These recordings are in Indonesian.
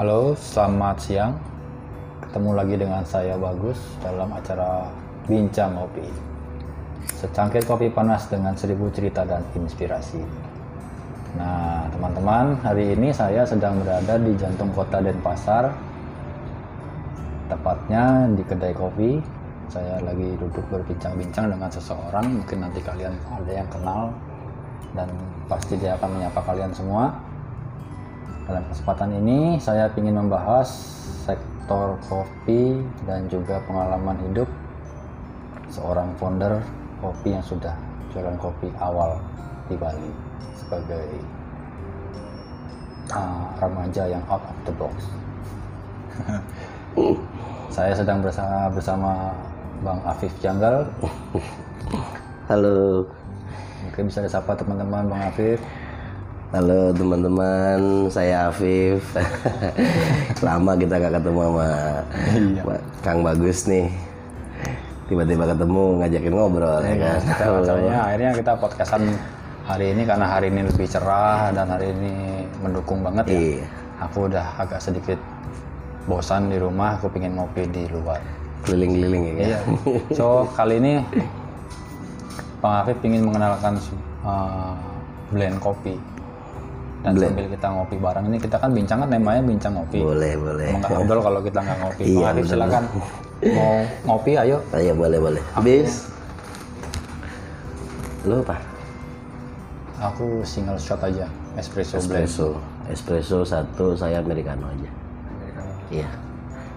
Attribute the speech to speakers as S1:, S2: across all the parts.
S1: Halo, selamat siang. Ketemu lagi dengan saya Bagus dalam acara Bincang Kopi. Secangkir kopi panas dengan seribu cerita dan inspirasi. Nah, teman-teman, hari ini saya sedang berada di jantung kota Denpasar. Tepatnya di kedai kopi. Saya lagi duduk berbincang-bincang dengan seseorang, mungkin nanti kalian ada yang kenal dan pasti dia akan menyapa kalian semua. Dalam kesempatan ini saya ingin membahas sektor kopi dan juga pengalaman hidup seorang founder kopi yang sudah jualan kopi awal di Bali sebagai uh, remaja yang out of the box. saya sedang bersama bersama Bang Afif Janggal.
S2: Halo,
S1: Mungkin bisa disapa teman-teman Bang Afif.
S2: Halo teman-teman, saya Afif. Lama kita gak ketemu sama
S1: Iya.
S2: Pak Kang Bagus nih. Tiba-tiba ketemu ngajakin ngobrol ya kan.
S1: Kita acaranya akhirnya kita podcastan hari ini karena hari ini lebih cerah dan hari ini mendukung banget ya.
S2: Iya.
S1: Aku udah agak sedikit bosan di rumah, aku pengen ngopi di luar.
S2: Keliling-keliling ya kan.
S1: Iya. So kali ini Bang Afif ingin mengenalkan uh, blend kopi. Dan sambil kita ngopi bareng ini kita kan bincang kan temanya bincang ngopi.
S2: Boleh, boleh.
S1: Nggak ngobrol kalau kita nggak ngopi.
S2: Iya,
S1: Bang Afif silakan. Mau ngopi ayo.
S2: Ayo boleh, boleh. Habis. Lu apa?
S1: Aku single shot aja, espresso blend.
S2: Espresso. Espresso satu, saya americano aja. Iya.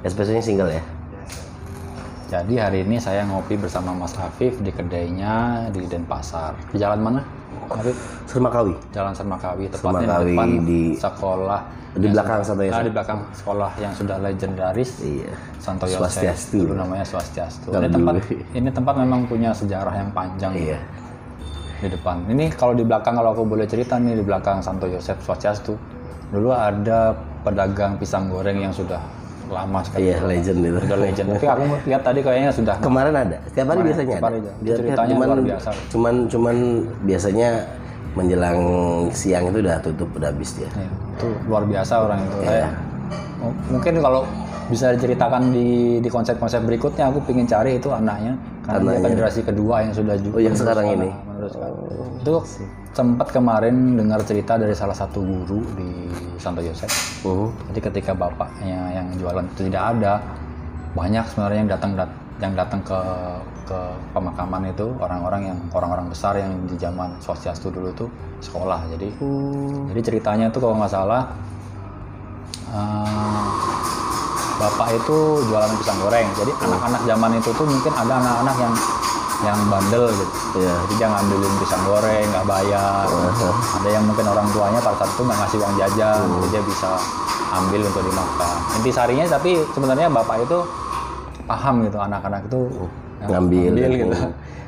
S2: Espressonya single ya?
S1: Jadi hari ini saya ngopi bersama Mas Afif di kedainya di Denpasar. Di jalan mana?
S2: Sermakawi.
S1: Jalan Sermakawi, tepatnya
S2: Sermakawi
S1: di depan
S2: di-
S1: sekolah.
S2: Di belakang
S1: sudah-
S2: Santo Yosef.
S1: Ah, di belakang sekolah yang sudah legendaris.
S2: Iya.
S1: Santo Yosef.
S2: Swastiastu.
S1: Dulu namanya Swastiastu. Ini tempat ini tempat memang punya sejarah yang panjang
S2: Iya.
S1: di depan. Ini kalau di belakang kalau aku boleh cerita nih di belakang Santo Yosef Swastiastu. Dulu ada pedagang pisang goreng yang sudah lama sekali.
S2: Iya, legend itu.
S1: Udah legend. Tapi aku lihat tadi kayaknya sudah
S2: Kemarin ada, setiap hari
S1: Kemarin,
S2: biasanya
S1: setiap
S2: ada.
S1: hari ada.
S2: Biar-
S1: Ceritanya
S2: cuman,
S1: luar biasa.
S2: Cuman, cuman biasanya menjelang siang itu udah tutup, udah habis dia.
S1: Ya, itu luar biasa orang itu.
S2: Iya.
S1: M- mungkin kalau bisa diceritakan di di konsep-konsep berikutnya aku pengen cari itu anaknya karena dia generasi kedua yang sudah ju-
S2: Oh, yang sekarang ini?
S1: meneruskan. itu sempat kemarin dengar cerita dari salah satu guru di Santo Yosef
S2: Uh,
S1: jadi ketika bapaknya yang jualan itu tidak ada banyak sebenarnya yang datang dat- yang datang ke ke pemakaman itu orang-orang yang orang-orang besar yang di zaman swastiastu dulu itu sekolah. Jadi jadi ceritanya itu kalau nggak salah eh, bapak itu jualan pisang goreng. Jadi anak-anak zaman itu tuh mungkin ada anak-anak yang yang bandel gitu.
S2: Iya.
S1: jadi dia ngambilin pisang goreng nggak bayar. Ada yang mungkin orang tuanya pada saat itu nggak ngasih uang jajan jadi dia bisa ambil untuk dimakan. Intisarinya tapi sebenarnya bapak itu paham gitu anak-anak itu ya,
S2: ngambil,
S1: gitu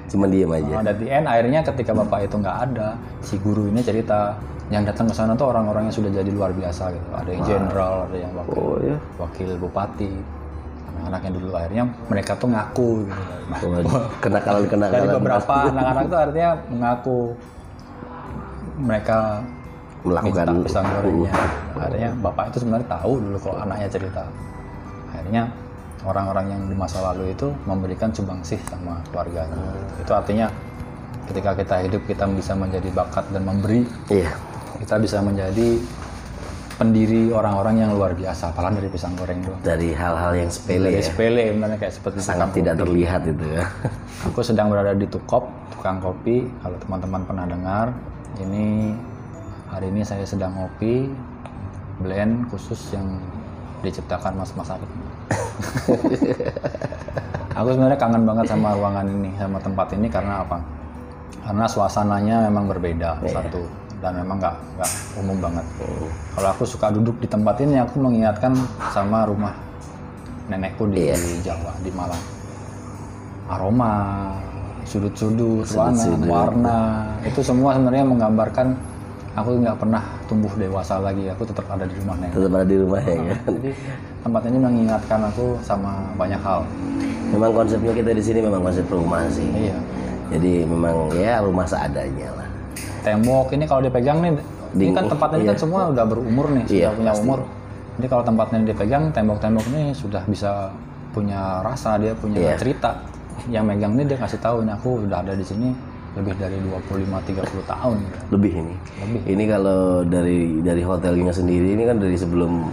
S2: Cuma diem aja.
S1: Nah, dan di end akhirnya ketika bapak itu nggak ada, si guru ini cerita yang datang ke sana tuh orang-orang yang sudah jadi luar biasa gitu. Ada yang jenderal, ada yang wakil,
S2: Oh ya.
S1: wakil bupati, anak-anak yang dulu akhirnya mereka tuh ngaku gitu.
S2: Kenakalan
S1: Dari
S2: kenakalan.
S1: beberapa anak-anak itu artinya mengaku mereka
S2: Melakukan
S1: minta pisang gorengnya. Akhirnya bapak itu sebenarnya tahu dulu kalau anaknya cerita. Akhirnya orang-orang yang di masa lalu itu memberikan sumbangsih sama keluarganya. Itu artinya ketika kita hidup kita bisa menjadi bakat dan memberi,
S2: Iya.
S1: kita bisa menjadi pendiri orang-orang yang luar biasa. Apalagi dari pisang goreng doang.
S2: Dari hal-hal yang sepele
S1: Dari
S2: ya.
S1: sepele sebenarnya kayak seperti
S2: Sangat tidak
S1: kopi.
S2: terlihat itu ya.
S1: Aku sedang berada di Tukop, tukang kopi. Kalau teman-teman pernah dengar, ini hari ini saya sedang ngopi blend khusus yang diciptakan Mas Mas Arif. Aku sebenarnya kangen banget sama ruangan ini, sama tempat ini karena apa? Karena suasananya memang berbeda satu dan memang nggak nggak umum banget. Kalau aku suka duduk di tempat ini, aku mengingatkan sama rumah nenekku di Jawa, di Malang aroma, sudut-sudut, ruangan, warna, itu semua sebenarnya menggambarkan aku nggak pernah tumbuh dewasa lagi. Aku tetap ada di rumah nenek.
S2: Tetap ada di rumah ya kan.
S1: Jadi tempat ini mengingatkan aku sama banyak hal.
S2: Memang konsepnya kita di sini memang konsep rumah sih.
S1: Iya.
S2: Jadi memang ya rumah seadanya lah.
S1: Tembok ini kalau dipegang nih, ini
S2: Ding-
S1: kan tempat ini kan semua udah berumur nih, sudah
S2: Iya,
S1: punya
S2: pasti.
S1: umur. Jadi kalau tempatnya dipegang, tembok-tembok ini sudah bisa punya rasa, dia punya
S2: Iya.
S1: cerita. Yang megang ini dia kasih tahu, ini aku udah ada di sini lebih dari 25-30 tahun. gitu.
S2: lebih ini
S1: Lebih.
S2: ini kalau dari dari hotelnya sendiri ini kan dari sebelum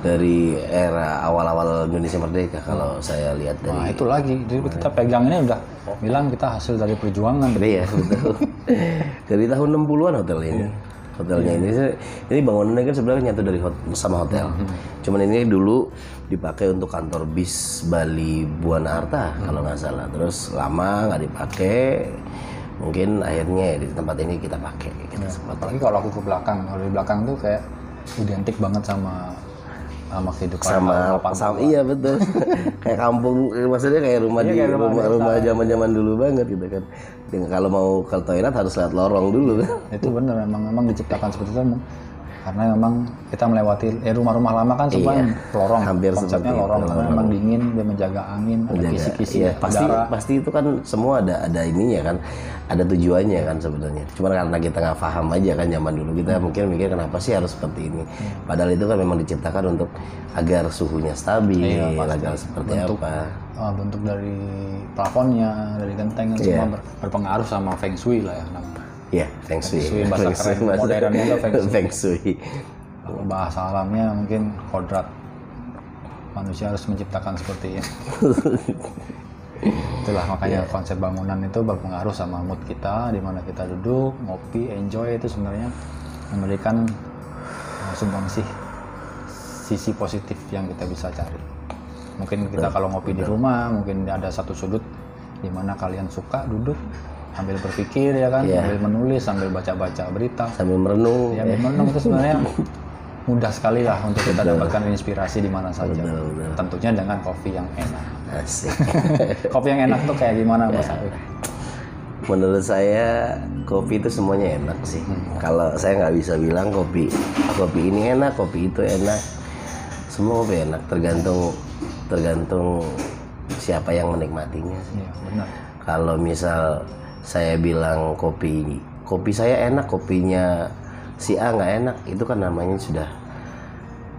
S2: dari era awal-awal Indonesia Merdeka kalau saya lihat
S1: Nah
S2: dari
S1: itu lagi, jadi kita pegang ini udah bilang kita hasil dari perjuangan.
S2: Iya betul. dari tahun 60-an hotel ini. Hotelnya ini ini bangunannya kan sebenarnya nyatu dari hot, sama hotel. Cuman ini dulu dipakai untuk kantor bis Bali Buana Arta kalau nggak salah. Terus lama nggak dipakai. Mungkin akhirnya ya di tempat ini kita pakai kita sempat.
S1: Apalagi kalau aku ke belakang, kalau di belakang tuh kayak identik banget sama sama kehidupan
S2: sama
S1: 80.
S2: sama iya betul kayak kampung maksudnya kayak rumah di
S1: Iya, kayak rumah
S2: rumah zaman zaman dulu banget gitu kan Dan kalau mau ke toilet harus lewat lorong dulu kan
S1: itu bener memang memang diciptakan seperti itu. Karena memang kita melewati eh, rumah-rumah lama kan semua yang lorong
S2: Iya. Hampir
S1: konsepnya lorong karena memang dingin dia menjaga angin ada
S2: Menjaga.
S1: kisi-kisi
S2: Iya, pasti
S1: udara
S2: pasti itu kan semua ada ada ininya kan ada tujuannya kan sebenarnya cuman karena kita nggak paham aja kan zaman dulu kita
S1: Hmm.
S2: mungkin mikir kenapa sih harus seperti ini padahal itu kan memang diciptakan untuk agar suhunya stabil
S1: Iya, pasti.
S2: agar seperti apa
S1: Ah, bentuk dari plafonnya dari genteng
S2: Iya.
S1: semua ber- berpengaruh sama feng shui lah ya
S2: ya feng shui.
S1: Feng shui, bahasa keren
S2: bahasa-
S1: modernnya itu feng shui.
S2: feng shui.
S1: Kalau bahasa alamnya mungkin kodrat. Manusia harus menciptakan seperti ini. Itulah makanya
S2: Iya.
S1: konsep bangunan itu berpengaruh sama mood kita di mana kita duduk ngopi enjoy itu sebenarnya memberikan uh, sumbangsih sisi positif yang kita bisa cari. Mungkin kita kalau ngopi di rumah mungkin ada satu sudut di mana kalian suka duduk sambil berpikir ya kan
S2: Iya.
S1: sambil menulis sambil baca-baca berita
S2: sambil merenung
S1: ya menenung itu sebenarnya mudah sekali lah untuk kita dapatkan inspirasi di mana saja
S2: betul.
S1: tentunya dengan kopi yang enak
S2: asik
S1: kopi yang enak tuh kayak gimana mas Afif?
S2: Menurut saya kopi itu semuanya enak sih. Kalau saya nggak bisa bilang kopi kopi ini enak, kopi itu enak. Semua kopi enak, tergantung tergantung siapa yang menikmatinya. sih.
S1: iya benar
S2: Kalau misal saya bilang kopi kopi saya enak, kopinya si A nggak enak, itu kan namanya sudah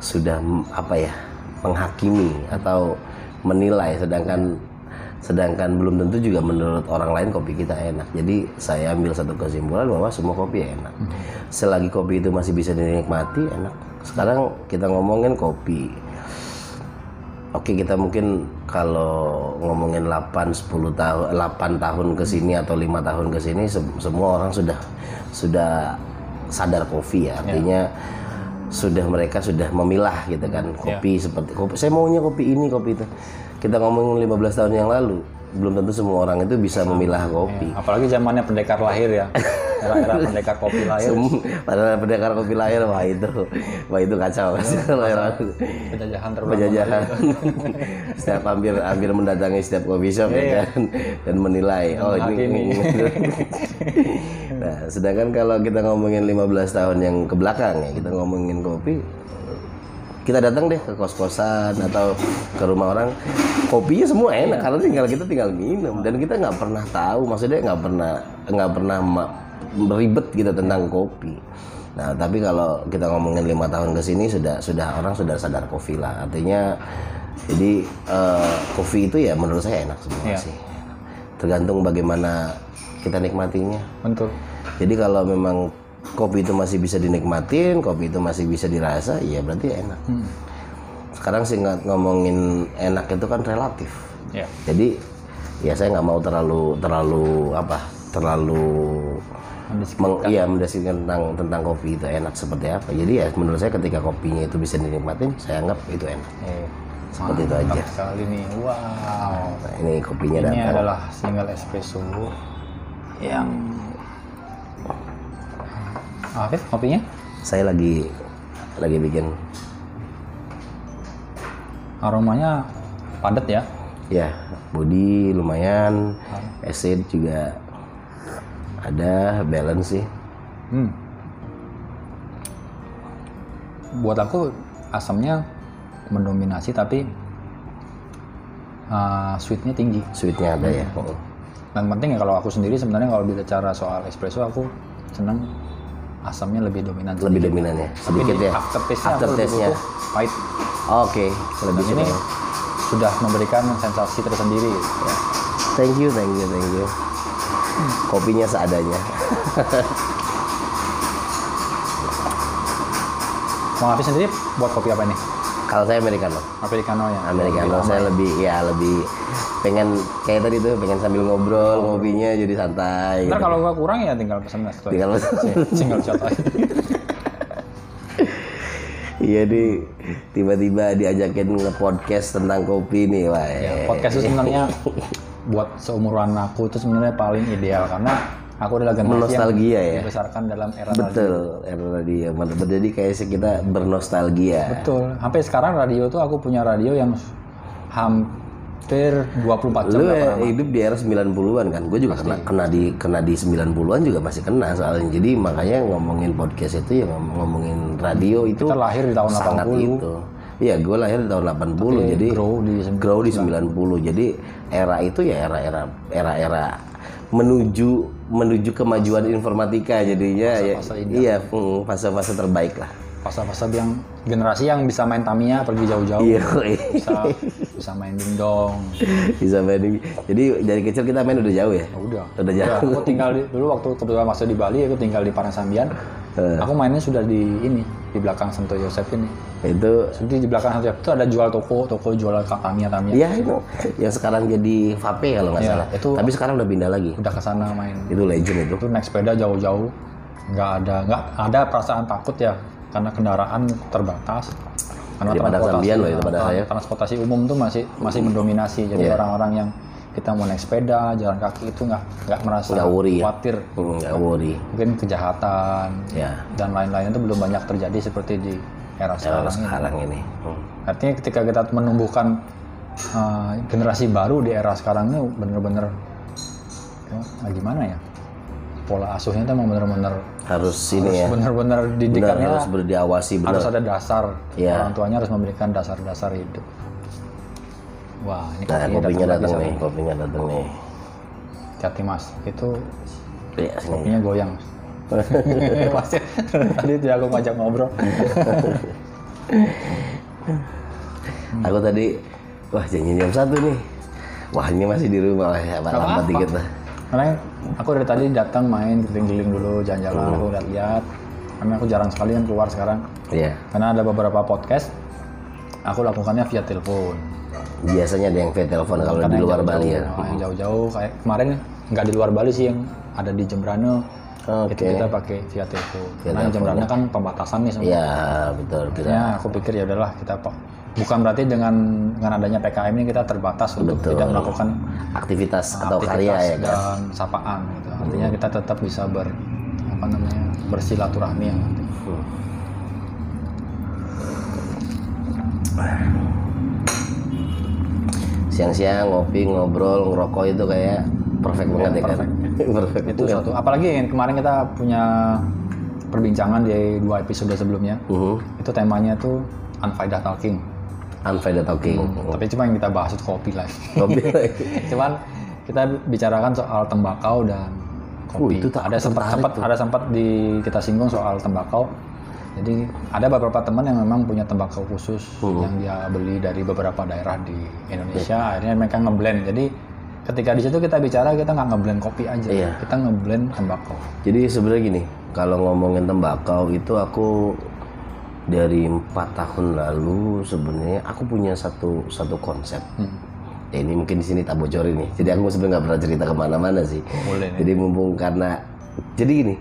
S2: sudah apa ya menghakimi atau menilai, sedangkan sedangkan belum tentu juga menurut orang lain kopi kita enak. Jadi saya ambil satu kesimpulan bahwa semua kopi enak. Selagi kopi itu masih bisa dinikmati enak. Sekarang kita ngomongin kopi. Oke kita mungkin kalau ngomongin 8 10 tahun 8 tahun ke sini atau lima tahun ke sini sem- semua orang sudah sudah sadar kopi ya. Artinya sudah mereka sudah memilah gitu kan kopi seperti kopi saya maunya kopi ini kopi itu. Kita ngomongin 15 tahun yang lalu belum tentu semua orang itu bisa memilah kopi.
S1: Apalagi zamannya pendekar lahir ya. Era-era pendekar kopi lahir.
S2: Sem- padahal pendekar kopi lahir wah itu wah itu kacau. Kalau yang-
S1: penjajahan terulang
S2: penjajahan. Setiap hampir hampir mendatangi setiap coffee shop ya kan dan menilai oh ini nah sedangkan kalau kita ngomongin 15 tahun yang ke belakang ya kita ngomongin kopi kita datang deh ke kos-kosan atau ke rumah orang kopinya semua enak karena tinggal kita tinggal minum. Dan kita nggak pernah tahu maksudnya nggak pernah nggak pernah ribet gitu tentang kopi. Nah tapi kalau kita ngomongin lima tahun ke sini sudah sudah orang sudah sadar kopi lah. Artinya jadi eh, kopi itu ya menurut saya enak semua
S1: Iya.
S2: sih. Tergantung bagaimana kita nikmatinya.
S1: Betul.
S2: Jadi kalau memang kopi itu masih bisa dinikmatin, kopi itu masih bisa dirasa, ya berarti enak. Sekarang sih ngomongin enak itu kan relatif.
S1: ya
S2: Jadi ya saya nggak mau terlalu terlalu apa terlalu meng, iya mendeskripsikan tentang tentang kopi itu enak seperti apa. Jadi ya menurut saya ketika kopinya itu bisa dinikmatin, saya anggap itu enak.
S1: eh,
S2: Seperti itu aja.
S1: sekali nih wow
S2: Nah, ini kopinya
S1: ini
S2: datang.
S1: adalah single espresso yang Afif kopinya
S2: Saya lagi lagi bikin
S1: aromanya padat ya
S2: ya body lumayan, acid juga ada balance sih.
S1: Hmm. Buat aku asamnya mendominasi tapi uh, sweetnya tinggi.
S2: Sweetnya ada ya.
S1: Dan penting ya kalau aku sendiri sebenarnya kalau bicara soal espresso aku senang asamnya lebih dominan.
S2: lebih dominan ya sedikit ya
S1: lebih
S2: Aftertaste-nya.
S1: pahit.
S2: oke lebih
S1: Ini sudah memberikan sensasi tersendiri.
S2: Ya. thank you thank you thank you kopinya seadanya
S1: Bang Hafiz sendiri buat kopi apa nih?
S2: kalau saya americano
S1: Americano ya.
S2: americano saya lebih ya lebih pengen kayak tadi tuh pengen sambil ngobrol ngopinya jadi santai
S1: Ntar
S2: gitu.
S1: kalau gua kurang ya tinggal pesen es tuh.
S2: Tinggal pesen.
S1: Single shot aja.
S2: Iya di tiba-tiba diajakin nge-podcast tentang kopi nih, wah.
S1: Ya, podcast itu sebenarnya buat seumuran aku itu sebenarnya paling ideal karena aku adalah generasi yang
S2: Nostalgia ya.
S1: dibesarkan dalam era radio.
S2: Betul, era radio. Mantap. Jadi kayak kita bernostalgia.
S1: Betul. Sampai sekarang radio tuh aku punya radio yang hampir 24 jam
S2: Lu ya, hidup di era 90-an kan? Gue juga kena, kena di kena di 90-an juga masih kena soalnya. Jadi makanya ngomongin podcast itu ya ngom- ngomongin radio itu
S1: Kita lahir di tahun
S2: sangat
S1: 80.
S2: itu. Iya, gue lahir di tahun 80 jadi
S1: grow di
S2: grow di 90. Jadi era itu ya era-era era-era menuju menuju kemajuan informatika jadinya ya iya mm, fase-fase terbaik lah.
S1: Fase-fase yang generasi yang bisa main Tamiya pergi jauh-jauh.
S2: Iya,
S1: Bisa bisa main dingdong.
S2: bisa main. Jadi dari kecil kita main udah jauh ya.
S1: Ya udah.
S2: Udah jauh.
S1: Aku tinggal di, dulu waktu kebetulan masih di Bali, aku tinggal di Parasambian.
S2: Eh.
S1: Aku mainnya sudah di ini, di belakang Santo Yosef ini.
S2: Itu
S1: Jadi di belakang Santo Yosef itu ada jual toko, toko jual Tamiya Tamiya.
S2: Iya itu yang sekarang jadi vape kalau nggak
S1: Iya,
S2: salah.
S1: itu-
S2: Tapi sekarang udah pindah lagi.
S1: Udah ke sana main.
S2: Itu legend itu.
S1: Itu naik sepeda jauh-jauh. Nggak ada nggak ada perasaan takut ya karena kendaraan terbatas. Karena
S2: Di Parasambian loh itu saya.
S1: transportasi umum tuh masih masih mendominasi. Jadi
S2: Iya.
S1: orang-orang yang kita mau naik sepeda, jalan kaki itu nggak nggak merasa
S2: Nggak worry ya?
S1: khawatir.
S2: Hmm, Nggak worry.
S1: Mungkin kejahatan
S2: Ya.
S1: dan lain-lain itu belum banyak terjadi seperti di era
S2: Sekarang,
S1: sekarang. ini.
S2: ini. Hmm.
S1: Artinya ketika kita menumbuhkan uh, generasi baru di era sekarang ini bener-bener ya, nah gimana ya pola asuhnya itu emang bener-bener
S2: Harus ini ya.
S1: bener-bener didikannya
S2: harus berdiawasi
S1: harus
S2: benar.
S1: ada dasar
S2: Iya.
S1: orang tuanya harus memberikan dasar-dasar hidup wah ini
S2: Nah,
S1: kopinya
S2: kopinya
S1: datang
S2: nih, kopinya datang nih.
S1: hati mas itu
S2: sini.
S1: kopinya goyang pasti tadi tidak aku ngajak ngobrol
S2: Aku tadi wah janji jam satu nih. Wah ini masih di rumah ya, lambat dikit lah.
S1: Karena aku dari tadi datang main keliling-keliling dulu jalan-jalan
S2: Hmm.
S1: aku lihat-lihat karena aku jarang sekali kan keluar sekarang
S2: Iya.
S1: karena ada beberapa podcast aku lakukannya via telepon
S2: Biasanya ada yang via telepon kalau
S1: Karena
S2: di
S1: yang
S2: luar Bali ya.
S1: yang jauh-jauh kayak kemarin nggak di luar Bali sih yang ada di Jembrane
S2: Oke.
S1: itu kita pakai via telepon karena Jembrane kan pembatasan nih semua
S2: Iya betul kita.
S1: ya aku pikir ya udahlah kita pak bukan berarti dengan dengan adanya PKM ini kita terbatas untuk
S2: Betul.
S1: tidak melakukan
S2: Aktivitas atau
S1: aktivitas
S2: karya ya
S1: dan sapaan gitu. artinya kita tetap bisa ber apa namanya bersilaturahmi yang penting.
S2: Hmm. Siang-siang ngopi, ngobrol, ngerokok itu kayak perfect banget ya kan. perfect.
S1: itu satu apalagi yang kemarin kita punya perbincangan di dua episode sebelumnya
S2: Mhm.
S1: itu temanya tuh unfaedah talking
S2: Unfaedah talking.
S1: tapi cuma yang kita bahas itu kopi lah.
S2: Kopi.
S1: cuman kita bicarakan soal tembakau dan kopi.
S2: Oh, itu tak-
S1: ada sempat sempat ada sempat di kita singgung soal tembakau. Jadi ada beberapa teman yang memang punya tembakau khusus
S2: Hmm.
S1: yang dia beli dari beberapa daerah di Indonesia. Akhirnya mereka ngeblend. Jadi ketika di situ kita bicara kita nggak ngeblend kopi aja.
S2: Iya.
S1: kita ngeblend tembakau.
S2: Jadi sebenarnya gini, kalau ngomongin tembakau itu aku dari empat tahun lalu sebenarnya aku punya satu satu konsep.
S1: Hmm.
S2: Ya ini mungkin di sini tak bocorin nih. Jadi aku sebenarnya nggak pernah cerita ke mana-mana sih.
S1: boleh
S2: Jadi mumpung karena jadi gini,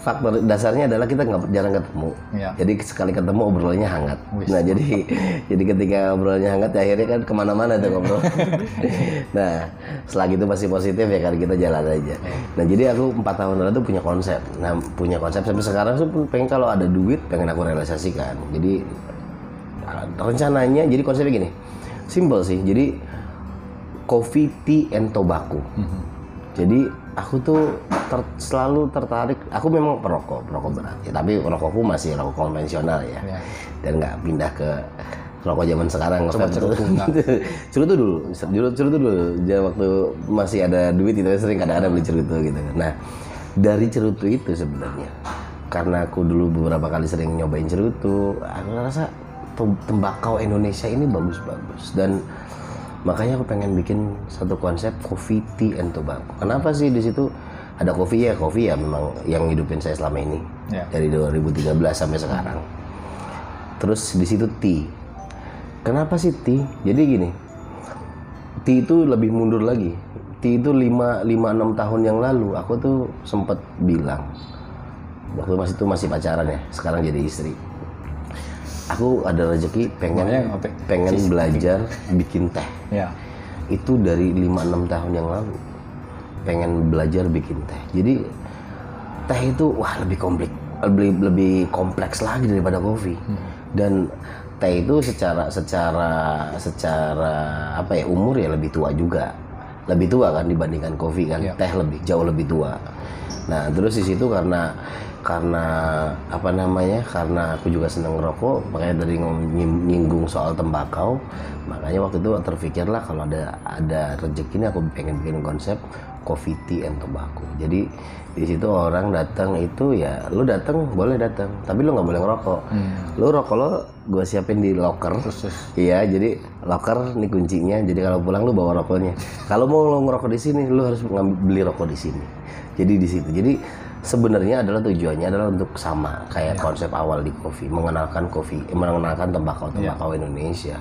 S2: faktor dasarnya adalah kita nggak jarang ketemu.
S1: Iya.
S2: Jadi sekali ketemu obrolannya hangat.
S1: Wis.
S2: Nah jadi jadi ketika obrolannya hangat ya akhirnya kan ke mana-mana tuh ngobrol. nah selagi itu masih positif ya kan kita jalan aja. Nah jadi aku empat tahun lalu tuh punya konsep. Nah punya konsep sampai sekarang tuh pengen kalau ada duit pengen aku realisasikan. Jadi uh, rencananya jadi konsepnya gini, simple sih. Jadi coffee, tea, and tobacco.
S1: Mhm.
S2: Jadi aku tuh ter- selalu tertarik. Aku memang perokok, perokok berat. Ya, tapi rokokku masih rokok konvensional ya,
S1: Ya.
S2: dan nggak pindah ke rokok zaman sekarang.
S1: Coba cerutu,
S2: tuh. cerutu dulu, cerutu, cerutu dulu. Jadi waktu masih ada duit itu sering kadang-kadang beli cerutu gitu. Nah dari cerutu itu sebenarnya karena aku dulu beberapa kali sering nyobain cerutu aku rasa tem- tembakau Indonesia ini bagus-bagus dan makanya aku pengen bikin satu konsep coffee tea and tobacco. Kenapa sih di situ ada kopi? Ya kopi ya memang yang hidupin saya selama ini.
S1: Ya.
S2: dari 2013 sampai sekarang. Terus di situ tea. Kenapa sih tea? Jadi gini tea itu lebih mundur lagi. Tea itu 5 5 6 tahun yang lalu aku tuh sempat bilang waktu masih itu masih pacaran ya sekarang jadi istri aku ada rezeki pengen pengen belajar bikin teh.
S1: Ya.
S2: itu dari 5-6 tahun yang lalu. Pengen belajar bikin teh. Jadi teh itu wah lebih kompleks lebih lebih kompleks lagi daripada kopi. Dan teh itu secara secara secara apa ya umur ya lebih tua juga. Lebih tua kan dibandingkan kopi kan.
S1: Iya.
S2: teh lebih jauh lebih tua. Nah terus di situ karena karena apa namanya karena aku juga seneng ngerokok makanya dari nyinggung soal tembakau makanya waktu itu terpikirlah kalau ada ada rezeki ini aku pengen bikin konsep coffee tea and tobacco jadi di situ orang datang itu ya lu datang boleh datang tapi lu nggak boleh ngerokok lu rokok lo gue siapin di locker. Iya, jadi locker nih kuncinya. Jadi kalau pulang lu bawa rokoknya. Kalau mau lo ngerokok di sini, lu harus ngambil beli rokok di sini. Jadi di situ. Jadi sebenarnya adalah tujuannya adalah untuk sama kayak konsep awal di kopi, mengenalkan kopi, eh, mengenalkan tembakau tembakau Indonesia.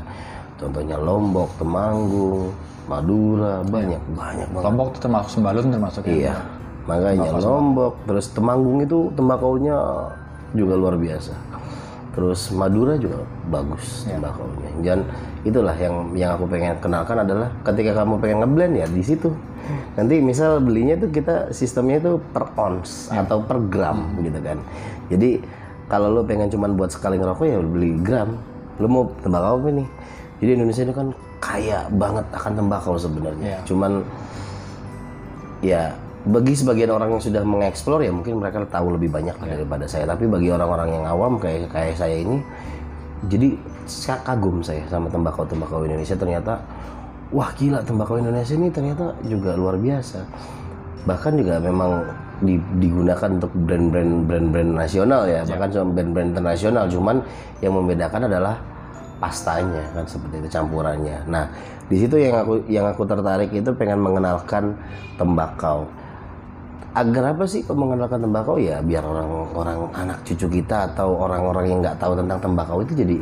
S2: Contohnya Lombok, Temanggung, Madura, banyak banyak banget.
S1: Lombok itu termasuk sembalun termasuk ya?
S2: Iya, makanya Lombok, terus Temanggung itu tembakaunya juga luar biasa. Terus Madura juga bagus tembakaunya. Dan itulah yang yang aku pengen kenalkan adalah ketika kamu pengen ngeblend ya di situ. Nanti misal belinya tuh kita sistemnya itu per ounce atau per gram gitu kan. Jadi kalau lo pengen cuman buat sekali ngerokok ya beli gram. Lo mau tembakau apa nih? Jadi Indonesia ini kan kaya banget akan tembakau sebenarnya.
S1: Iya.
S2: Cuman ya bagi sebagian orang yang sudah mengeksplor ya mungkin mereka tahu lebih banyak lah daripada saya. Tapi bagi orang-orang yang awam kayak kayak saya ini jadi saya kagum saya sama tembakau tembakau Indonesia. Ternyata wah gila tembakau Indonesia ini ternyata juga luar biasa. Bahkan juga memang di- digunakan untuk brand-brand brand-brand nasional ya. Bahkan cuma brand-brand internasional. Cuman yang membedakan adalah pastanya kan seperti itu campurannya. Nah, di situ yang aku yang aku tertarik itu pengen mengenalkan tembakau. Agar apa sih kok mengenalkan tembakau ya biar orang-orang anak cucu kita atau orang-orang yang nggak tahu tentang tembakau itu jadi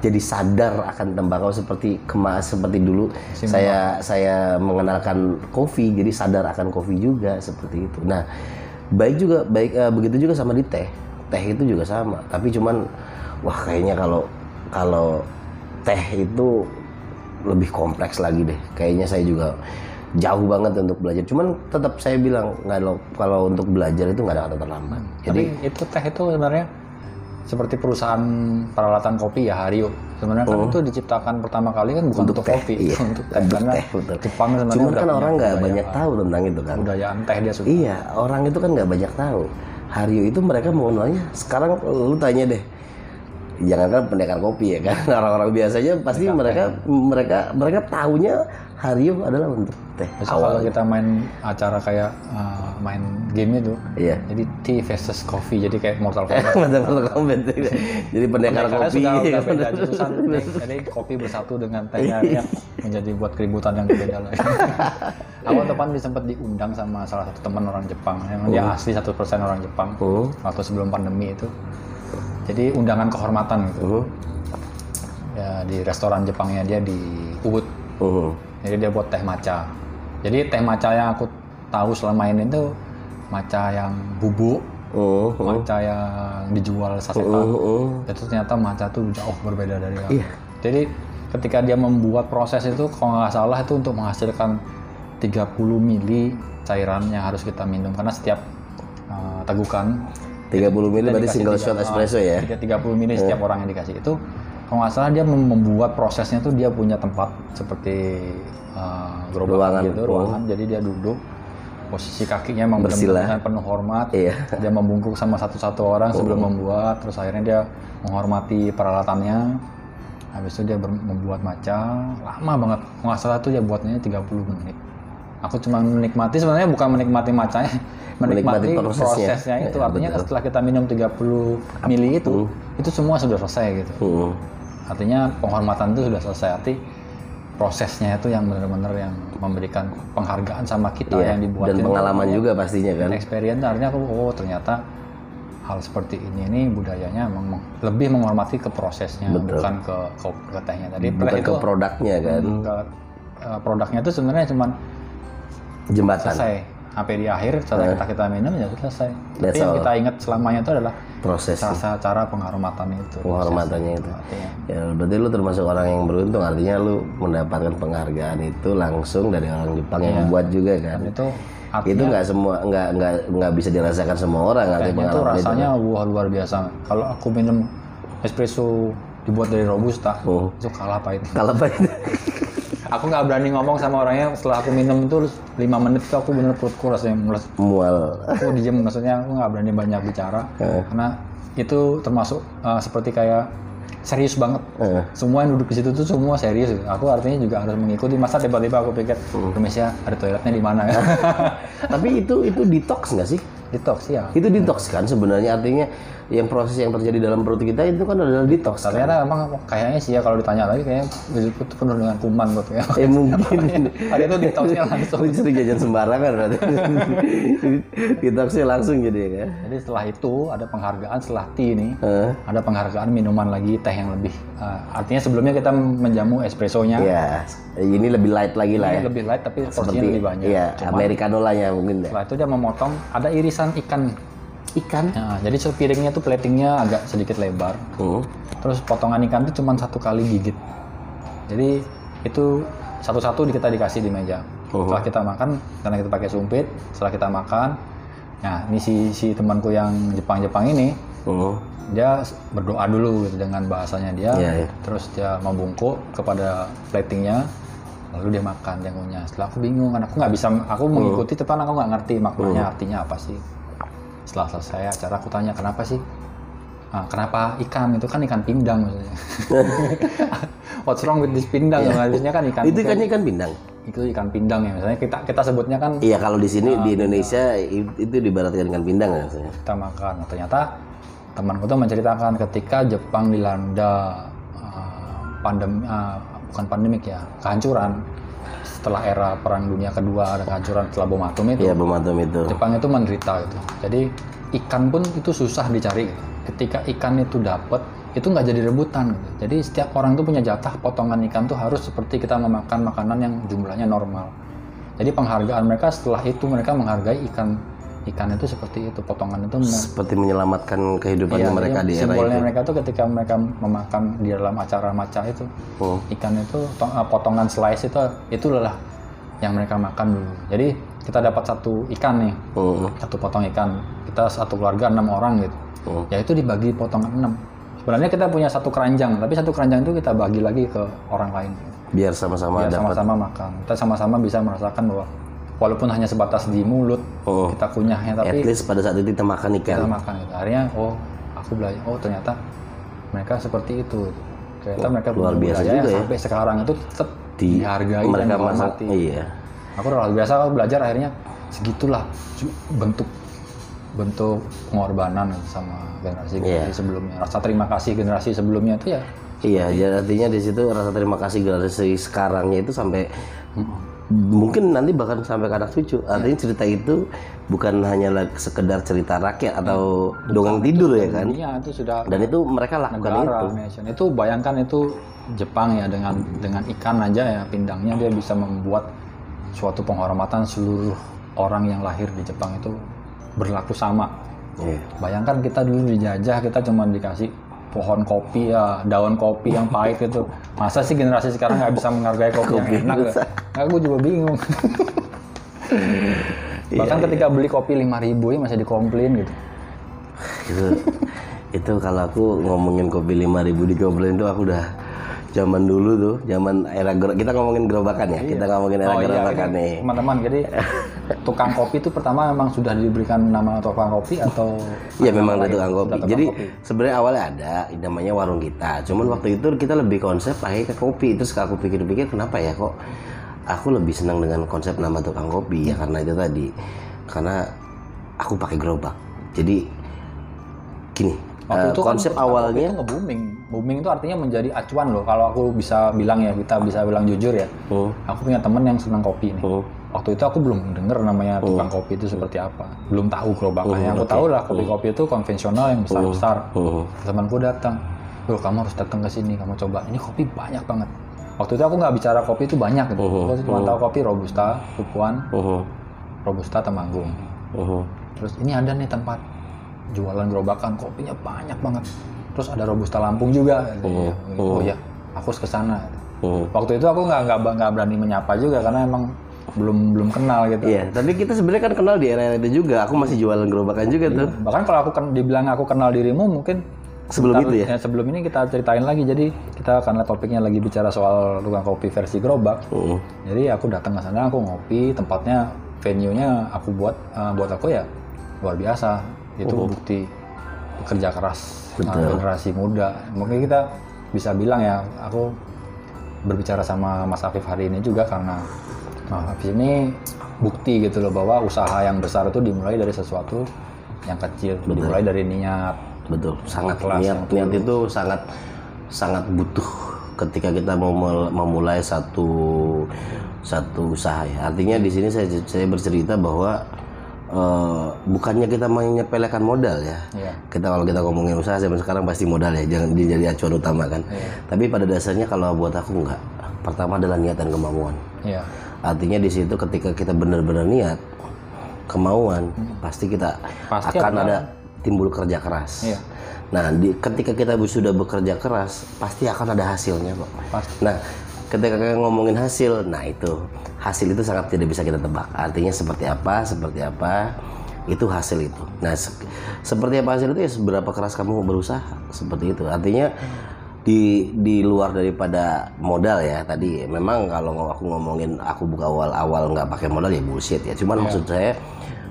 S2: jadi sadar akan tembakau seperti kemas seperti dulu saya saya mengenalkan kopi jadi sadar akan kopi juga seperti itu. Nah, baik juga baik eh, begitu juga sama di teh. Teh itu juga sama, tapi cuman wah kayaknya kalau kalau teh itu lebih kompleks lagi deh. Kayaknya saya juga jauh banget untuk belajar. Cuman tetap saya bilang nggak kalau untuk belajar itu nggak ada kata terlambat. Jadi
S1: Jadi itu teh itu sebenarnya seperti perusahaan peralatan kopi ya Hario. Sebenarnya kan itu diciptakan pertama kali kan bukan untuk,
S2: teh,
S1: kopi,
S2: iya.
S1: untuk teh.
S2: Untuk
S1: Karena
S2: teh, betul.
S1: Jepang sebenarnya
S2: cuman kan orang nggak banyak tahu tentang itu kan.
S1: budayaan teh dia suka.
S2: Iya, orang itu kan nggak banyak tahu. Hario itu mereka mengenalnya sekarang lu tanya deh. Jangankan pendekar kopi ya kan orang-orang biasanya pasti mereka mereka mereka tahunya Hario adalah untuk teh
S1: kalau kita main acara kayak uh, main game itu,
S2: Iya.
S1: jadi tea versus coffee, jadi kayak Mortal Kombat.
S2: Betul komen. Jadi pendekar kopi.
S1: sudah, sudah beda jurusan. Jadi, kopi bersatu dengan tehnya ya, menjadi buat keributan yang berbeda lah. Awal depan sempat diundang sama salah satu teman orang Jepang yang dia asli 100% orang Jepang
S2: Oh.
S1: waktu sebelum pandemi itu. Jadi undangan kehormatan gitu.
S2: Oh.
S1: Ya di restoran Jepangnya dia di Ubud.
S2: Oh.
S1: Jadi dia buat teh maca. Jadi teh maca yang aku tahu selama ini tuh maca yang bubuk,
S2: Oh.
S1: maca yang dijual sasetan.
S2: Oh. Oh.
S1: itu ternyata maca tuh jauh berbeda dari yang
S2: Iya.
S1: jadi ketika dia membuat proses itu kalau nggak salah itu untuk menghasilkan 30 mili cairan yang harus kita minum karena setiap uh, tegukan
S2: 30 mili berarti single shot espresso ya.
S1: tiga- 30 mili setiap orang yang dikasih itu kalau nggak salah dia mem- membuat prosesnya tuh dia punya tempat seperti uh, gerobak
S2: Ruangan.
S1: gitu ruangan jadi dia duduk posisi kakinya memang
S2: Bersila.
S1: benar-benar penuh hormat
S2: Iya.
S1: dia membungkuk sama satu-satu orang sebelum membuat terus akhirnya dia menghormati peralatannya habis itu dia membuat maca lama banget Kalau nggak salah tuh dia buatnya 30 menit aku cuma menikmati sebenarnya bukan menikmati macanya menikmati,
S2: Menikmati prosesnya.
S1: prosesnya, itu
S2: Ya,
S1: artinya
S2: betul.
S1: setelah kita minum 30 mili itu itu semua sudah selesai gitu
S2: Hmm.
S1: Artinya penghormatan itu sudah selesai. Arti prosesnya itu yang benar-benar yang memberikan penghargaan sama kita
S2: Iya,
S1: yang dibuat
S2: dan pengalaman juga pastinya kan.
S1: experience artinya aku oh ternyata hal seperti ini ini budayanya memang meng- lebih menghormati ke prosesnya bukan ke ke, ke tehnya tadi.
S2: Bukan
S1: itu
S2: ke produknya kan.
S1: ke, eh, produknya itu sebenarnya cuma
S2: jembatan.
S1: selesai sampai di akhir setelah kita kita minum ya selesai. Tapi yang
S2: all.
S1: kita ingat selamanya itu adalah
S2: proses
S1: rasa cara penghormatan itu.
S2: Penghormatannya itu.
S1: Artinya,
S2: ya berarti lu termasuk orang yang beruntung. Artinya lu mendapatkan penghargaan itu langsung dari orang Jepang yang membuat juga kan?
S1: Dan itu
S2: itu nggak semua nggak nggak nggak bisa dirasakan semua orang artinya
S1: tuh
S2: pengalaman itu
S1: rasanya wah luar biasa. Kalau aku minum espresso dibuat dari robusta,
S2: Oh.
S1: itu kalah pahit.
S2: kalau apa itu
S1: Aku nggak berani ngomong sama orangnya setelah aku minum itu lima menit itu aku bener perutku rasanya mules.
S2: mual
S1: Aku diem, maksudnya aku nggak berani banyak bicara karena itu termasuk uh, seperti kayak serius banget.
S2: Eh.
S1: Semua yang duduk di situ tuh semua serius. Aku artinya juga harus mengikuti. Masa tiba-tiba aku pikir, Indonesia ada toiletnya di mana ya?
S2: tapi itu itu detox nggak sih
S1: Detox ya.
S2: itu detox kan sebenarnya artinya yang proses yang terjadi dalam perut kita itu kan adalah detox kan?
S1: Ternyata emang kayaknya sih ya kalau ditanya lagi kayaknya tuh penuh dengan kuman gitu ya.
S2: ya mungkin
S1: Hari itu detoxnya langsung.
S2: lu sering jajan sembarangan berarti detoxnya langsung jadi ya kan
S1: Jadi setelah itu ada penghargaan setelah tea ini,
S2: Eh,
S1: ada penghargaan minuman lagi teh yang lebih. eh, artinya sebelumnya kita menjamu espressonya
S2: ya ini lebih light lagi lah ya
S1: ini lebih light tapi porsinya lebih banyak.
S2: Iya,
S1: Cuman
S2: americano lah ya mungkin ya.
S1: setelah itu dia memotong ada irisan ikan.
S2: Ikan.
S1: Nah, jadi sepiringnya tuh platingnya agak sedikit lebar.
S2: Hmm.
S1: Terus potongan ikan itu cuma satu kali gigit. Jadi itu satu-satu kita dikasih di meja.
S2: Oh.
S1: Setelah kita makan, karena kita pakai sumpit, setelah kita makan, nah ini si, si temanku yang Jepang-Jepang ini,
S2: Hmm.
S1: dia berdoa dulu gitu dengan bahasanya dia,
S2: Iya, iya.
S1: terus dia membungkuk kepada platingnya, lalu dia makan, ngunyah. Setelah aku bingung, kan aku nggak bisa, aku
S2: Oh.
S1: mengikuti, tapi kan aku nggak ngerti maknanya artinya apa sih. Setelah selesai acara, aku tanya kenapa sih? Ah, kenapa ikan itu kan ikan pindang maksudnya. What's wrong with this pindang? Harusnya kan ikan.
S2: Itu ikannya ikan pindang.
S1: itu ikan pindang ya. Misalnya kita kita sebutnya kan
S2: Iya, kalau di sini di Indonesia itu dibaratkan ikan pindang ya. maksudnya.
S1: kita makan. Nah, ternyata temanku tuh menceritakan ketika Jepang dilanda pandemi bukan pandemik ya, kehancuran setelah era perang dunia kedua ada kehancuran setelah bom atom itu.
S2: Iya, pematum itu.
S1: Jepang itu menderita gitu. Jadi ikan pun itu susah dicari. Gitu. Ketika ikan itu dapat, itu nggak jadi rebutan. Gitu. Jadi setiap orang tuh punya jatah potongan ikan tuh harus seperti kita memakan makanan yang jumlahnya normal. Jadi penghargaan mereka setelah itu mereka menghargai ikan ikan itu seperti itu potongan itu
S2: Seperti menyelamatkan kehidupannya
S1: Iya,
S2: mereka
S1: jadi
S2: di era
S1: simbolnya
S2: itu.
S1: mereka tuh ketika mereka memakan di dalam acara maca itu
S2: Hmm.
S1: ikan itu eh, potongan slice itu itu adalah yang mereka makan dulu. Jadi kita dapat satu ikan nih,
S2: Hmm.
S1: satu potong ikan. Kita satu keluarga enam orang gitu.
S2: Hmm.
S1: Ya itu dibagi potongan enam. Sebenarnya kita punya satu keranjang, tapi satu keranjang itu kita bagi lagi ke orang lain.
S2: Biar sama-sama
S1: Biar
S2: dapat.
S1: sama-sama makan. Kita sama-sama bisa merasakan bahwa walaupun hanya sebatas di mulut
S2: Oh.
S1: kita kunyahnya,
S2: At
S1: tapi
S2: least pada saat itu kita makan
S1: kita
S2: ikan.
S1: makan gitu. Akhirnya oh aku belajar oh ternyata mereka seperti itu. Ternyata mereka
S2: luar biasa juga ya.
S1: sampai sekarang itu tetap
S2: Di-
S1: dihargai
S2: mereka
S1: dan dihormati.
S2: Iya.
S1: Aku luar biasa aku belajar akhirnya segitulah bentuk bentuk pengorbanan sama generasi
S2: Iya.
S1: generasi sebelumnya. Rasa terima kasih generasi sebelumnya itu ya
S2: Iya, jadi artinya di situ rasa terima kasih generasi sekarangnya itu sampai mungkin nanti bahkan sampai ke anak cucu. Artinya cerita itu bukan hanya sekedar cerita rakyat atau dongeng tidur ya kan.
S1: dunia itu sudah
S2: Dan itu mereka lakukan
S1: negara
S2: itu.
S1: nation. Itu bayangkan itu Jepang ya dengan dengan ikan aja ya pindangnya dia bisa membuat suatu penghormatan seluruh orang yang lahir di Jepang itu berlaku sama.
S2: Iya.
S1: Bayangkan kita dulu dijajah kita cuma dikasih pohon kopi ya daun kopi yang pahit itu masa sih generasi sekarang nggak bisa menghargai kopi, yang enak ya? aku juga bingung bahkan ketika beli kopi 5000 ya masih dikomplain gitu
S2: Itu itu kalau aku ngomongin kopi 5000 di komplain itu aku udah zaman dulu tuh, zaman era kita ngomongin gerobakan ya. Kita ngomongin era
S1: Oh iya,
S2: gerobakan
S1: ini
S2: nih.
S1: teman-teman. Jadi tukang kopi itu pertama memang sudah diberikan nama tukang kopi atau
S2: Iya memang ada
S1: lain?
S2: tukang kopi.
S1: Tukang
S2: Jadi
S1: kopi.
S2: sebenarnya awalnya ada namanya warung kita. Cuman waktu itu kita lebih konsep pakai ke kopi. Terus aku pikir-pikir kenapa ya kok aku lebih senang dengan konsep nama tukang kopi ya karena itu tadi karena aku pakai gerobak jadi gini
S1: Waktu
S2: eh,
S1: itu kan
S2: konsep
S1: kopi
S2: awalnya
S1: itu nge-booming. Booming itu artinya menjadi acuan loh. Kalau aku bisa bilang ya, kita bisa bilang jujur ya.
S2: Hmm,
S1: Aku punya temen yang senang kopi nih.
S2: hmm,
S1: Waktu itu aku belum denger namanya tukang kopi itu seperti apa. Belum tahu gerobakannya. Aku tahu lah kopi-kopi itu konvensional yang besar-besar.
S2: hmm,
S1: Temanku datang. Bro, kamu harus datang ke sini. Kamu coba. Ini kopi banyak banget. Waktu itu aku nggak bicara kopi itu banyak gitu.
S2: Mhm.
S1: Aku cuma tahu kopi robusta, Pupuan,
S2: hmm,
S1: robusta, temanggung.
S2: hmm,
S1: Terus ini ada nih tempat jualan gerobakan kopinya banyak banget. Terus ada robusta Lampung juga.
S2: Mhm.
S1: Oh ya, aku harus ke sana.
S2: hmm.
S1: Waktu itu aku nggak nggak berani menyapa juga karena emang belum belum kenal gitu.
S2: Iya, tapi kita sebenarnya kan kenal di era itu juga. Aku masih jualan gerobakan juga tuh.
S1: Bahkan kalau aku kan dibilang aku kenal dirimu mungkin
S2: Sebelum
S1: ntar-
S2: itu ya?
S1: Sebelum ini kita ceritain lagi. Jadi kita karena topiknya lagi bicara soal tukang kopi versi gerobak.
S2: Hmm,
S1: Jadi aku datang ke sana, aku ngopi, tempatnya venue-nya aku buat eh, buat aku ya luar biasa. Itu bukti bekerja keras eh, generasi muda. Mungkin kita bisa bilang ya, aku berbicara sama Mas Afif hari ini juga karena Mas Afif ini bukti gitu loh bahwa usaha yang besar itu dimulai dari sesuatu yang kecil, dimulai dari niat.
S2: betul. Sangat
S1: kelas
S2: niat niat itu sangat sangat butuh ketika kita mau memulai satu satu usaha ya. Artinya di sini saya saya bercerita bahwa eh, bukannya kita menyepelekan modal ya.
S1: Iya.
S2: Kita kalau kita ngomongin usaha zaman sekarang pasti modal ya, jangan dijadi acuan utama kan. Tapi pada dasarnya kalau buat aku enggak. Pertama adalah niat dan kemauan.
S1: Iya.
S2: Artinya di situ ketika kita benar-benar niat, kemauan, pasti kita
S1: Pasti
S2: akan ada timbul kerja keras.
S1: Iya.
S2: Nah, di, ketika kita sudah bekerja keras, pasti akan ada hasilnya kok.
S1: Pasti.
S2: Nah, ketika kita ngomongin hasil, nah itu hasil itu sangat tidak bisa kita tebak. Artinya seperti apa, seperti apa, itu hasil itu. Nah, se- seperti apa hasil itu ya seberapa keras kamu berusaha, seperti itu. Artinya di di luar daripada modal ya. Tadi memang kalau aku ngomongin aku buka awal-awal nggak pakai modal ya bullshit ya. Cuman maksud saya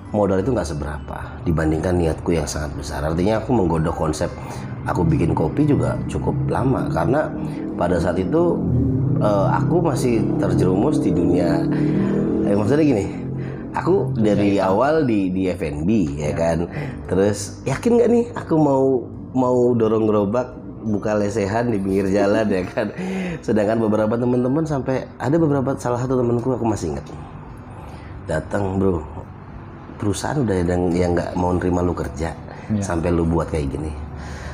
S2: modal itu nggak seberapa dibandingkan niatku yang sangat besar. Artinya aku menggodok konsep aku bikin kopi juga cukup lama. Karena pada saat itu eh, aku masih terjerumus di dunia eh, maksudnya gini aku dari awal di di F&B ya kan. Terus yakin nggak nih aku mau mau dorong gerobak buka lesehan di pinggir jalan ya kan? Sedangkan beberapa teman-teman sampai ada beberapa salah satu temanku aku masih ingat. Datang bro. Perusahaan udah yang yang nggak mau nerima lu kerja sampai lu buat kayak gini.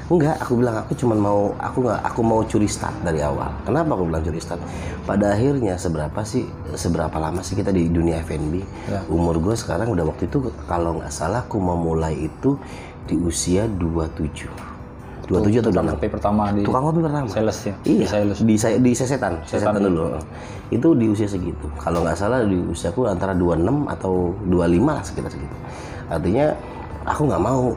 S2: Enggak aku bilang aku cuman mau aku nggak aku mau curi start dari awal. Kenapa aku bilang curi start? Pada akhirnya seberapa sih seberapa lama sih kita di dunia F&B umur gue sekarang udah waktu itu kalau nggak salah aku mau mulai itu di usia 27 27 atau 26
S1: Kopi pertama di
S2: tukang kopi pertama
S1: sales ya.
S2: Iya,
S1: Di sales.
S2: di saya di sesetan, sesetan dulu. Itu di usia segitu. Kalau nggak salah di usiaku antara 26 atau 25 lah sekitar segitu. Artinya aku nggak mau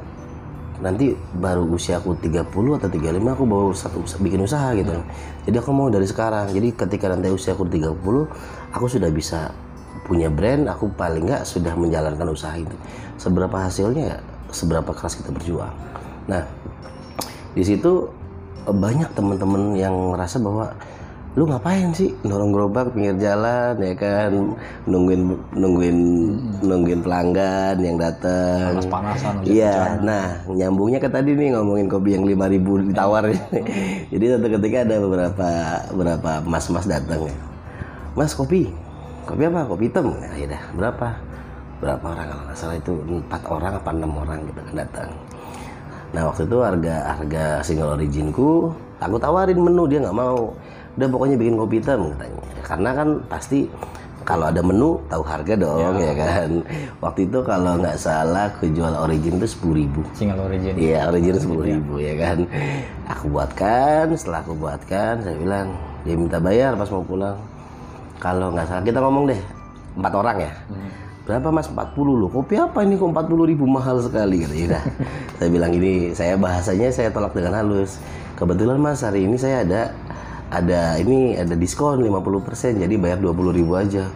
S2: nanti baru usiaku 30 atau 35 aku baru satu bikin usaha gitu. Jadi aku mau dari sekarang. Jadi ketika nanti usiaku 30 aku sudah bisa punya brand, aku paling nggak sudah menjalankan usaha itu. Seberapa hasilnya ya seberapa keras kita berjuang. Nah, di situ eh, banyak teman-teman yang ngerasa bahwa lu ngapain sih dorong gerobak pinggir jalan ya kan nungguin nungguin nungguin pelanggan yang datang
S1: Panas-panasan.
S2: Iya, nah nyambungnya ke tadi nih ngomongin kopi yang 5000 ditawar. Jadi satu ketika ada beberapa beberapa mas-mas datang ya. Mas kopi, kopi apa? Kopi hitam. Nah, ya dah, berapa? Berapa orang kalau nggak salah itu empat orang apa enam orang gitu kan datang. Nah waktu itu harga harga single originku, aku tawarin menu dia nggak mau. Udah pokoknya bikin kopi hitam katanya. Karena kan pasti kalau ada menu tahu harga dong ya, kan. Waktu itu kalau nggak salah aku jual origin itu sepuluh ribu.
S1: Single origin.
S2: Iya origin sepuluh ribu ya kan. Aku buatkan, setelah aku buatkan, saya bilang dia minta bayar pas mau pulang. Kalau nggak salah kita ngomong deh empat orang ya. Berapa mas? 40 loh. Kopi apa ini kok 40 ribu mahal sekali gitu. Yaudah. saya bilang ini saya bahasanya saya tolak dengan halus. Kebetulan mas hari ini saya ada ada ini ada diskon 50% jadi bayar 20 ribu aja.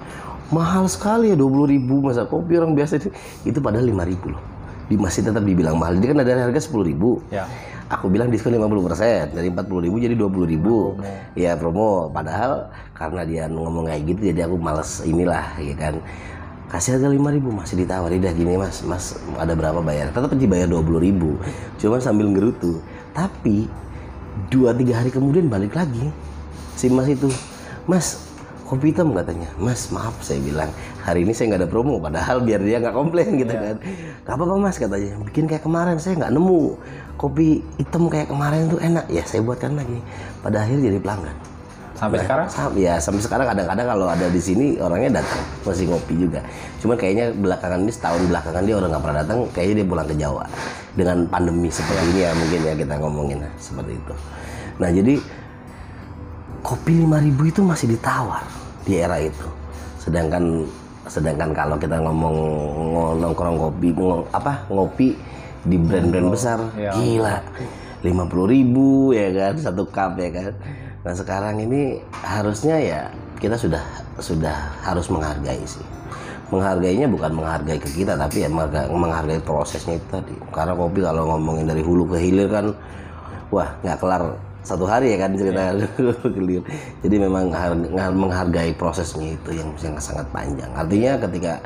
S2: Mahal sekali ya 20 ribu masa kopi orang biasa itu, itu padahal 5 ribu loh. di masih tetap dibilang mahal. Jadi kan ada harga sepuluh ribu.
S1: Ya.
S2: Aku bilang diskon 50% dari 40 ribu jadi 20 ribu. Ya promo. Padahal karena dia ngomong kayak gitu jadi aku males inilah ya kan. Kasih harga 5 ribu masih ditawari dah gini mas, mas ada berapa bayar? Tetap dibayar 20 ribu. Cuman sambil ngerutu. Tapi dua tiga hari kemudian balik lagi. Si mas itu, mas kopi hitam katanya. Mas maaf saya bilang. Hari ini saya nggak ada promo padahal biar dia nggak komplain gitu kan. Gak apa-apa mas katanya. Bikin kayak kemarin saya nggak nemu. Kopi hitam kayak kemarin tuh enak. Ya saya buatkan lagi. Pada akhirnya jadi pelanggan
S1: Sampai sekarang?
S2: Sam- ya sampai sekarang kadang-kadang kalau ada di sini orangnya datang masih ngopi juga. Cuman kayaknya belakangan ini setahun belakangan dia orang nggak pernah datang kayaknya dia pulang ke Jawa. Dengan pandemi seperti ini ya mungkin ya kita ngomongin nah, seperti itu. Nah jadi kopi 5000 itu masih ditawar di era itu. Sedangkan sedangkan kalau kita ngomong ngo- nongkrong kopi ngo- apa ngopi di brand-brand besar
S1: ya.
S2: gila. 50.000 ribu ya kan satu cup ya kan nah sekarang ini harusnya ya kita sudah sudah harus menghargai sih. Menghargainya bukan menghargai ke kita tapi ya menghargai, prosesnya itu tadi. Karena kopi kalau ngomongin dari hulu ke hilir kan wah nggak kelar satu hari ya kan cerita hilir. Jadi memang har- menghargai prosesnya itu yang yang sangat panjang. Artinya ketika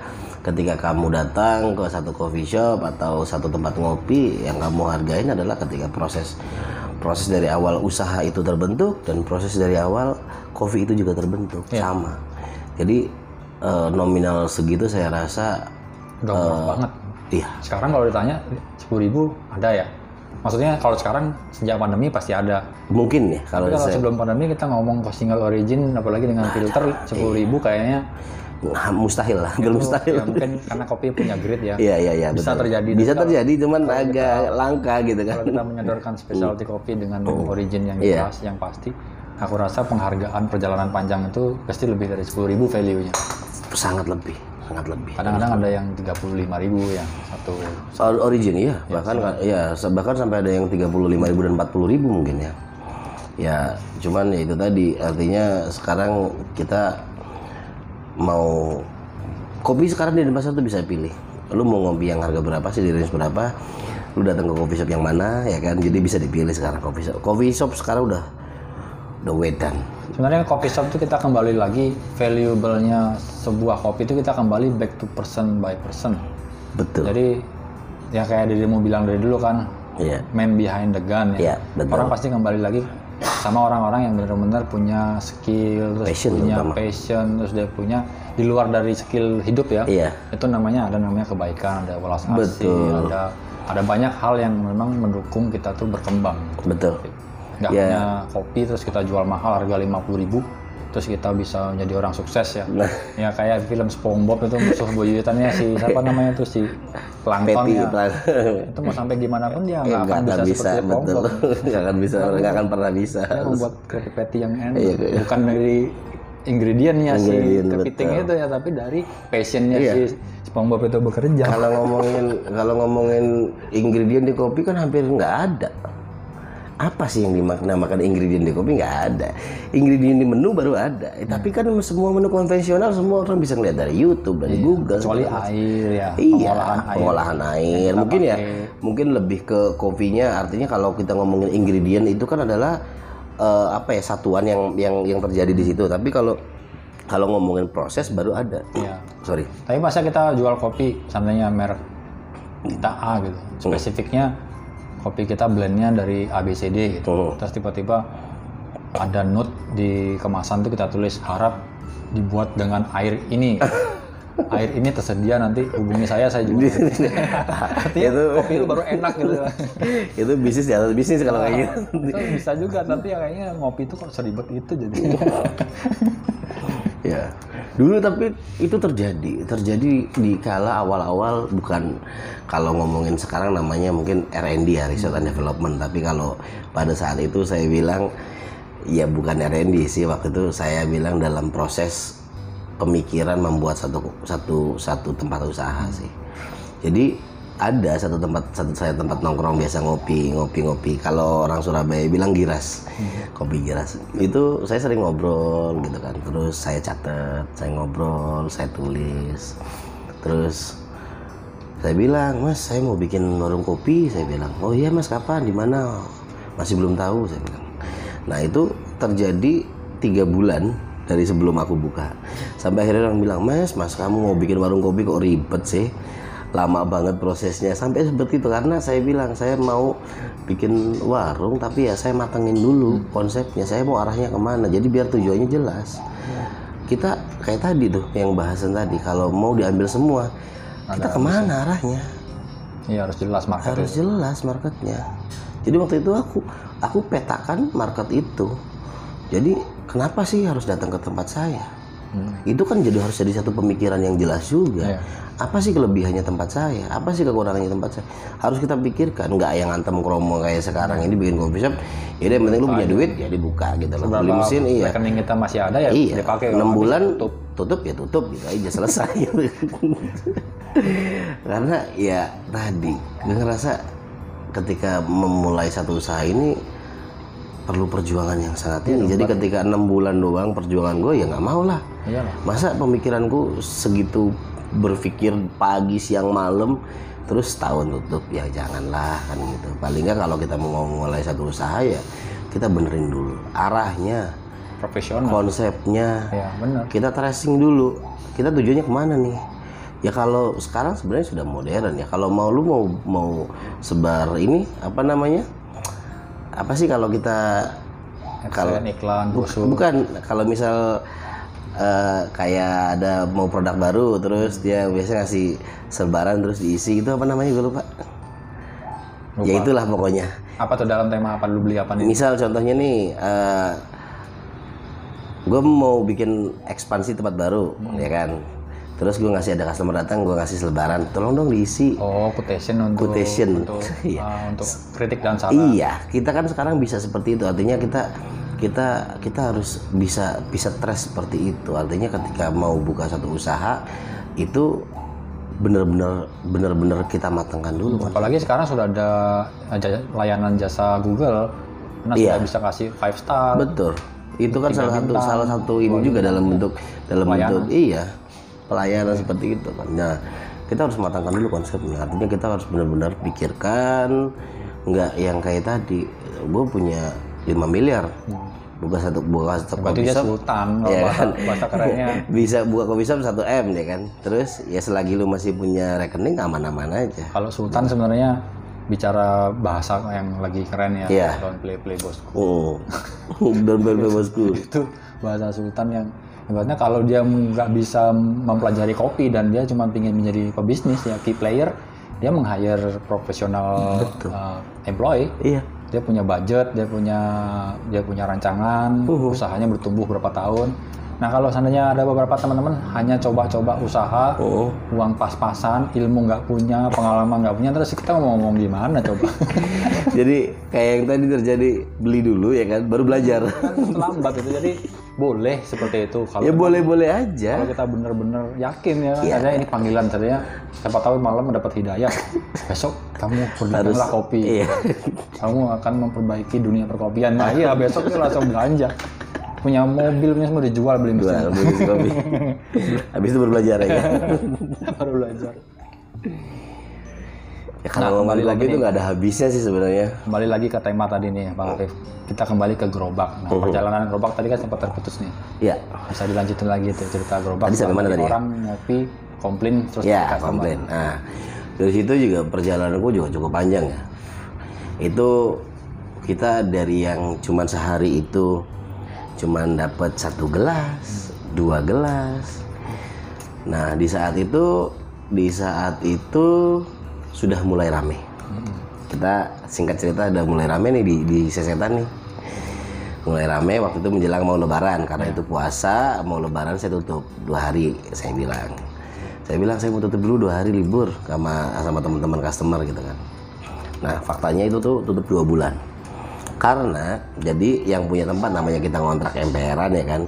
S2: ketika kamu datang ke satu coffee shop atau satu tempat ngopi yang kamu hargain adalah ketika proses proses dari awal usaha itu terbentuk dan proses dari awal kopi itu juga terbentuk sama jadi eh, nominal segitu saya rasa
S1: udah murah banget.
S2: iya
S1: Sekarang kalau ditanya 10.000 ribu ada ya? Maksudnya kalau sekarang sejak pandemi pasti ada.
S2: mungkin ya kalau
S1: Tapi kalau
S2: saya
S1: sebelum pandemi kita ngomong ke single origin apalagi dengan filter 10.000 ribu kayaknya
S2: Nah, mustahil lah hampir mustahil
S1: ya mungkin karena kopi punya grade ya.
S2: Iya iya iya
S1: Bisa
S2: betul.
S1: terjadi
S2: Bisa
S1: juga.
S2: terjadi cuman agak langka gitu kan.
S1: Kalau kita menyodorkan specialty kopi dengan origin yang
S2: Iya.
S1: jelas, yang pasti, aku rasa penghargaan perjalanan panjang itu pasti lebih dari 10.000 ribu value-nya.
S2: Sangat lebih, sangat lebih.
S1: Kadang-kadang ada yang 35.000 ribu yang satu.
S2: Soal origin iya, bahkan ya bahkan sampai ada yang 35.000 dan 40.000 mungkin ya. Ya, cuman ya itu tadi artinya sekarang kita mau kopi sekarang di Denpasar tuh bisa pilih. Lu mau ngopi yang harga berapa sih di range berapa? Lu datang ke coffee shop yang mana ya kan? Jadi bisa dipilih sekarang coffee shop. Coffee shop sekarang udah udah wedan.
S1: Sebenarnya kopi shop itu kita kembali lagi valuable-nya sebuah kopi itu kita kembali back to person by person.
S2: Betul.
S1: Jadi ya kayak dirimu bilang dari dulu kan,
S2: Iya.
S1: man behind the gun ya.
S2: Iya, betul.
S1: Orang pasti kembali lagi sama orang-orang yang benar-benar punya skill, terus
S2: Passion
S1: punya
S2: terutama.
S1: passion, terus dia punya di luar dari skill hidup ya.
S2: Iya.
S1: Itu namanya ada namanya kebaikan, ada welas asih, ada ada banyak hal yang memang mendukung kita tuh berkembang.
S2: Betul.
S1: Nggak
S2: Ya.
S1: hanya kopi terus kita jual mahal harga 50.000 ribu terus kita bisa menjadi orang sukses ya.
S2: Nah.
S1: Ya kayak film SpongeBob itu musuh buyutannya si siapa namanya tuh si Plankton ya.
S2: pelan-
S1: Itu mau sampai gimana pun dia
S2: Ya,
S1: nggak akan
S2: nggak
S1: bisa,
S2: bisa,
S1: seperti
S2: betul.
S1: SpongeBob.
S2: Nggak akan bisa, nggak akan pernah bisa.
S1: Dia membuat keripik patty yang enak,
S2: Iya, iya.
S1: bukan dari ingredientnya si
S2: Ingredient,
S1: kepiting
S2: betul.
S1: itu ya, tapi dari passionnya
S2: Iya.
S1: si SpongeBob itu bekerja.
S2: Kalau ngomongin kalau ngomongin ingredient di kopi kan hampir nggak ada. Apa sih yang dinamakan ingredient di kopi nggak ada. Ingredient di menu baru ada. Eh, Tapi kan semua menu konvensional semua orang bisa ngeliat dari YouTube, dari Google.
S1: Kecuali air ya,
S2: Iya,
S1: pengolahan air.
S2: air. Mungkin ya, mungkin lebih ke kopinya. Artinya kalau kita ngomongin ingredient itu kan adalah eh, apa ya satuan yang yang yang terjadi di situ. Tapi kalau kalau ngomongin proses baru ada.
S1: Iya.
S2: Sorry.
S1: Tapi masa kita jual kopi, seandainya merek kita A gitu, spesifiknya kopi kita blendnya dari ABCD gitu.
S2: Hmm.
S1: Terus tiba-tiba ada note di kemasan tuh kita tulis harap dibuat dengan air ini. air ini tersedia nanti hubungi saya saya juga. Artinya
S2: Itu-
S1: kopi itu baru enak gitu.
S2: itu bisnis atas bisnis kalau kayak gitu.
S1: itu bisa juga tapi ya kayaknya ngopi itu kok seribet itu jadi.
S2: Ya. Dulu tapi itu terjadi. Terjadi di kala awal-awal bukan kalau ngomongin sekarang namanya mungkin R&D ya research and development. Tapi kalau pada saat itu saya bilang ya bukan R&D sih. Waktu itu saya bilang dalam proses pemikiran membuat satu satu satu tempat usaha sih. Jadi ada satu tempat satu saya tempat nongkrong biasa ngopi ngopi ngopi kalau orang Surabaya bilang giras kopi giras itu saya sering ngobrol gitu kan terus saya catat saya ngobrol saya tulis terus Saya bilang, Mas, saya mau bikin warung kopi. Saya bilang, oh iya Mas, kapan? Di mana? Masih belum tahu. Saya bilang. Nah itu terjadi tiga bulan dari sebelum aku buka. Sampai akhirnya orang bilang, Mas, Mas, kamu mau bikin warung kopi kok ribet sih? Lama banget prosesnya. Sampai seperti itu karena saya bilang saya mau bikin warung, tapi ya saya matengin dulu konsepnya. Saya mau arahnya ke mana? Jadi biar tujuannya jelas. Kita kayak tadi tuh yang bahasan tadi, kalau mau diambil semua, kita ke mana arahnya?
S1: Iya harus jelas market
S2: harus jelas marketnya jadi waktu itu aku aku petakan market itu jadi kenapa sih harus datang ke tempat saya itu kan jadi harus jadi satu pemikiran yang jelas juga.
S1: Iya.
S2: apa sih kelebihannya tempat saya? Apa sih kekurangannya tempat saya? Harus kita pikirkan. Nggak yang antem kromo kayak sekarang ini bikin coffee shop ya yang penting lu punya duit ya dibuka gitu loh. Beli mesin iya.
S1: rekening kita masih ada ya
S2: iya.
S1: dipakai.
S2: Enam bulan
S1: tutup.
S2: tutup. ya tutup gitu aja selesai. Karena ya tadi gue ngerasa ketika memulai satu usaha ini perlu perjuangan yang sangat tinggi. Jadi ketika enam bulan doang perjuangan gue ya nggak mau lah
S1: Iyalah.
S2: masa pemikiranku segitu berpikir pagi siang malam terus tahun tutup? Ya janganlah kan gitu. Paling nggak kalau kita mau mulai satu usaha ya kita benerin dulu arahnya
S1: profesional.
S2: konsepnya.
S1: Ya benar
S2: kita tracing dulu. Kita tujuannya ke mana nih? Ya kalau sekarang sebenarnya sudah modern ya. Kalau mau lu mau mau sebar ini apa namanya? Apa sih kalau kita kalau
S1: iklan brosur
S2: bukan kalau misal eh, kayak ada mau produk baru terus dia biasanya ngasih sebaran terus diisi itu apa namanya gue lupa. Ya itulah pokoknya.
S1: Apa tuh dalam tema apa lu beli apa nih?
S2: Misal contohnya nih gue mau bikin ekspansi tempat baru ya kan? Terus gue ngasih ada customer datang gue ngasih selebaran tolong dong diisi.
S1: Oh quotation untuk
S2: Quotation.
S1: untuk,
S2: Iya.
S1: ah, untuk kritik dan saran.
S2: Iya kita kan sekarang bisa seperti itu. Artinya kita kita kita harus bisa bisa trace seperti itu artinya ketika mau buka satu usaha itu bener-bener bener-bener kita matangkan dulu
S1: apalagi sekarang sudah ada layanan jasa Google karena
S2: Iya.
S1: sudah bisa kasih five star
S2: Betul. Itu kan salah satu salah satu ini juga dalam bentuk dalam bentuk iya pelayanan seperti itu kan. Nah, kita harus matangkan dulu konsepnya. Artinya kita harus benar-benar pikirkan nggak yang kayak tadi. Gue punya 5 miliar. Buka satu buka satu
S1: berarti
S2: kopi shop.
S1: sultan
S2: Iya
S1: bahasa,
S2: kan?
S1: bahasa kerennya
S2: Bisa buka kopi shop 1 M ya kan. Terus ya selagi lu masih punya rekening aman-aman aja.
S1: kalau sultan sebenarnya bicara bahasa yang lagi keren ya
S2: Iya.
S1: don't play play bosku
S2: Oh. Dan bosku.
S1: itu bahasa sultan yang ibaratnya kalau dia nggak bisa mempelajari kopi dan dia cuma ingin menjadi pebisnis ya key player dia meng-hire profesional uh, employee
S2: Iya.
S1: Dia punya budget dia punya dia punya rancangan usahanya bertumbuh berapa tahun nah kalau seandainya ada beberapa teman-teman hanya coba-coba usaha
S2: Oh.
S1: uang pas-pasan ilmu nggak punya pengalaman nggak punya terus kita mau ngomong gimana coba
S2: Jadi kayak yang tadi terjadi beli dulu ya kan, baru belajar.
S1: kan terlambat itu jadi boleh seperti itu kalau
S2: ya boleh-boleh aja.
S1: kalau kita bener-bener yakin ya
S2: Iya.
S1: ada ini panggilan tadinya siapa tahu malam mendapat hidayah besok kamu berdaganglah kopi
S2: Iya.
S1: kamu akan memperbaiki dunia perkopian nah iya besok dia langsung belanja punya mobil punya semua dijual beli mesin
S2: beli kopi. Habis itu baru belajar ya.
S1: baru belajar
S2: Ya kalau
S1: Nah, kembali lagi
S2: itu nggak ada habisnya sih sebenarnya.
S1: kembali lagi ke tema tadi nih Bang Arif kita kembali ke gerobak nah
S2: Oh.
S1: perjalanan gerobak tadi kan sempat terputus nih
S2: Ya,
S1: bisa dilanjutin lagi tuh cerita gerobak
S2: Tadi sampai mana tadi ya?
S1: orang ngopi komplain terus
S2: ya
S1: sama-
S2: komplain. Nah, dari situ juga perjalananku juga cukup panjang ya. Itu kita dari yang cuman sehari itu cuman dapat satu gelas, dua gelas. Nah, di saat itu di saat itu sudah mulai rame. Kita singkat cerita udah mulai rame nih di di sesetan nih. Mulai rame waktu itu menjelang mau lebaran karena itu puasa, mau lebaran saya tutup dua hari saya bilang. Saya bilang saya mau tutup dulu dua hari libur sama sama teman-teman customer gitu kan. Nah faktanya itu tuh tutup dua bulan. Karena jadi yang punya tempat namanya kita ngontrak emperan ya kan.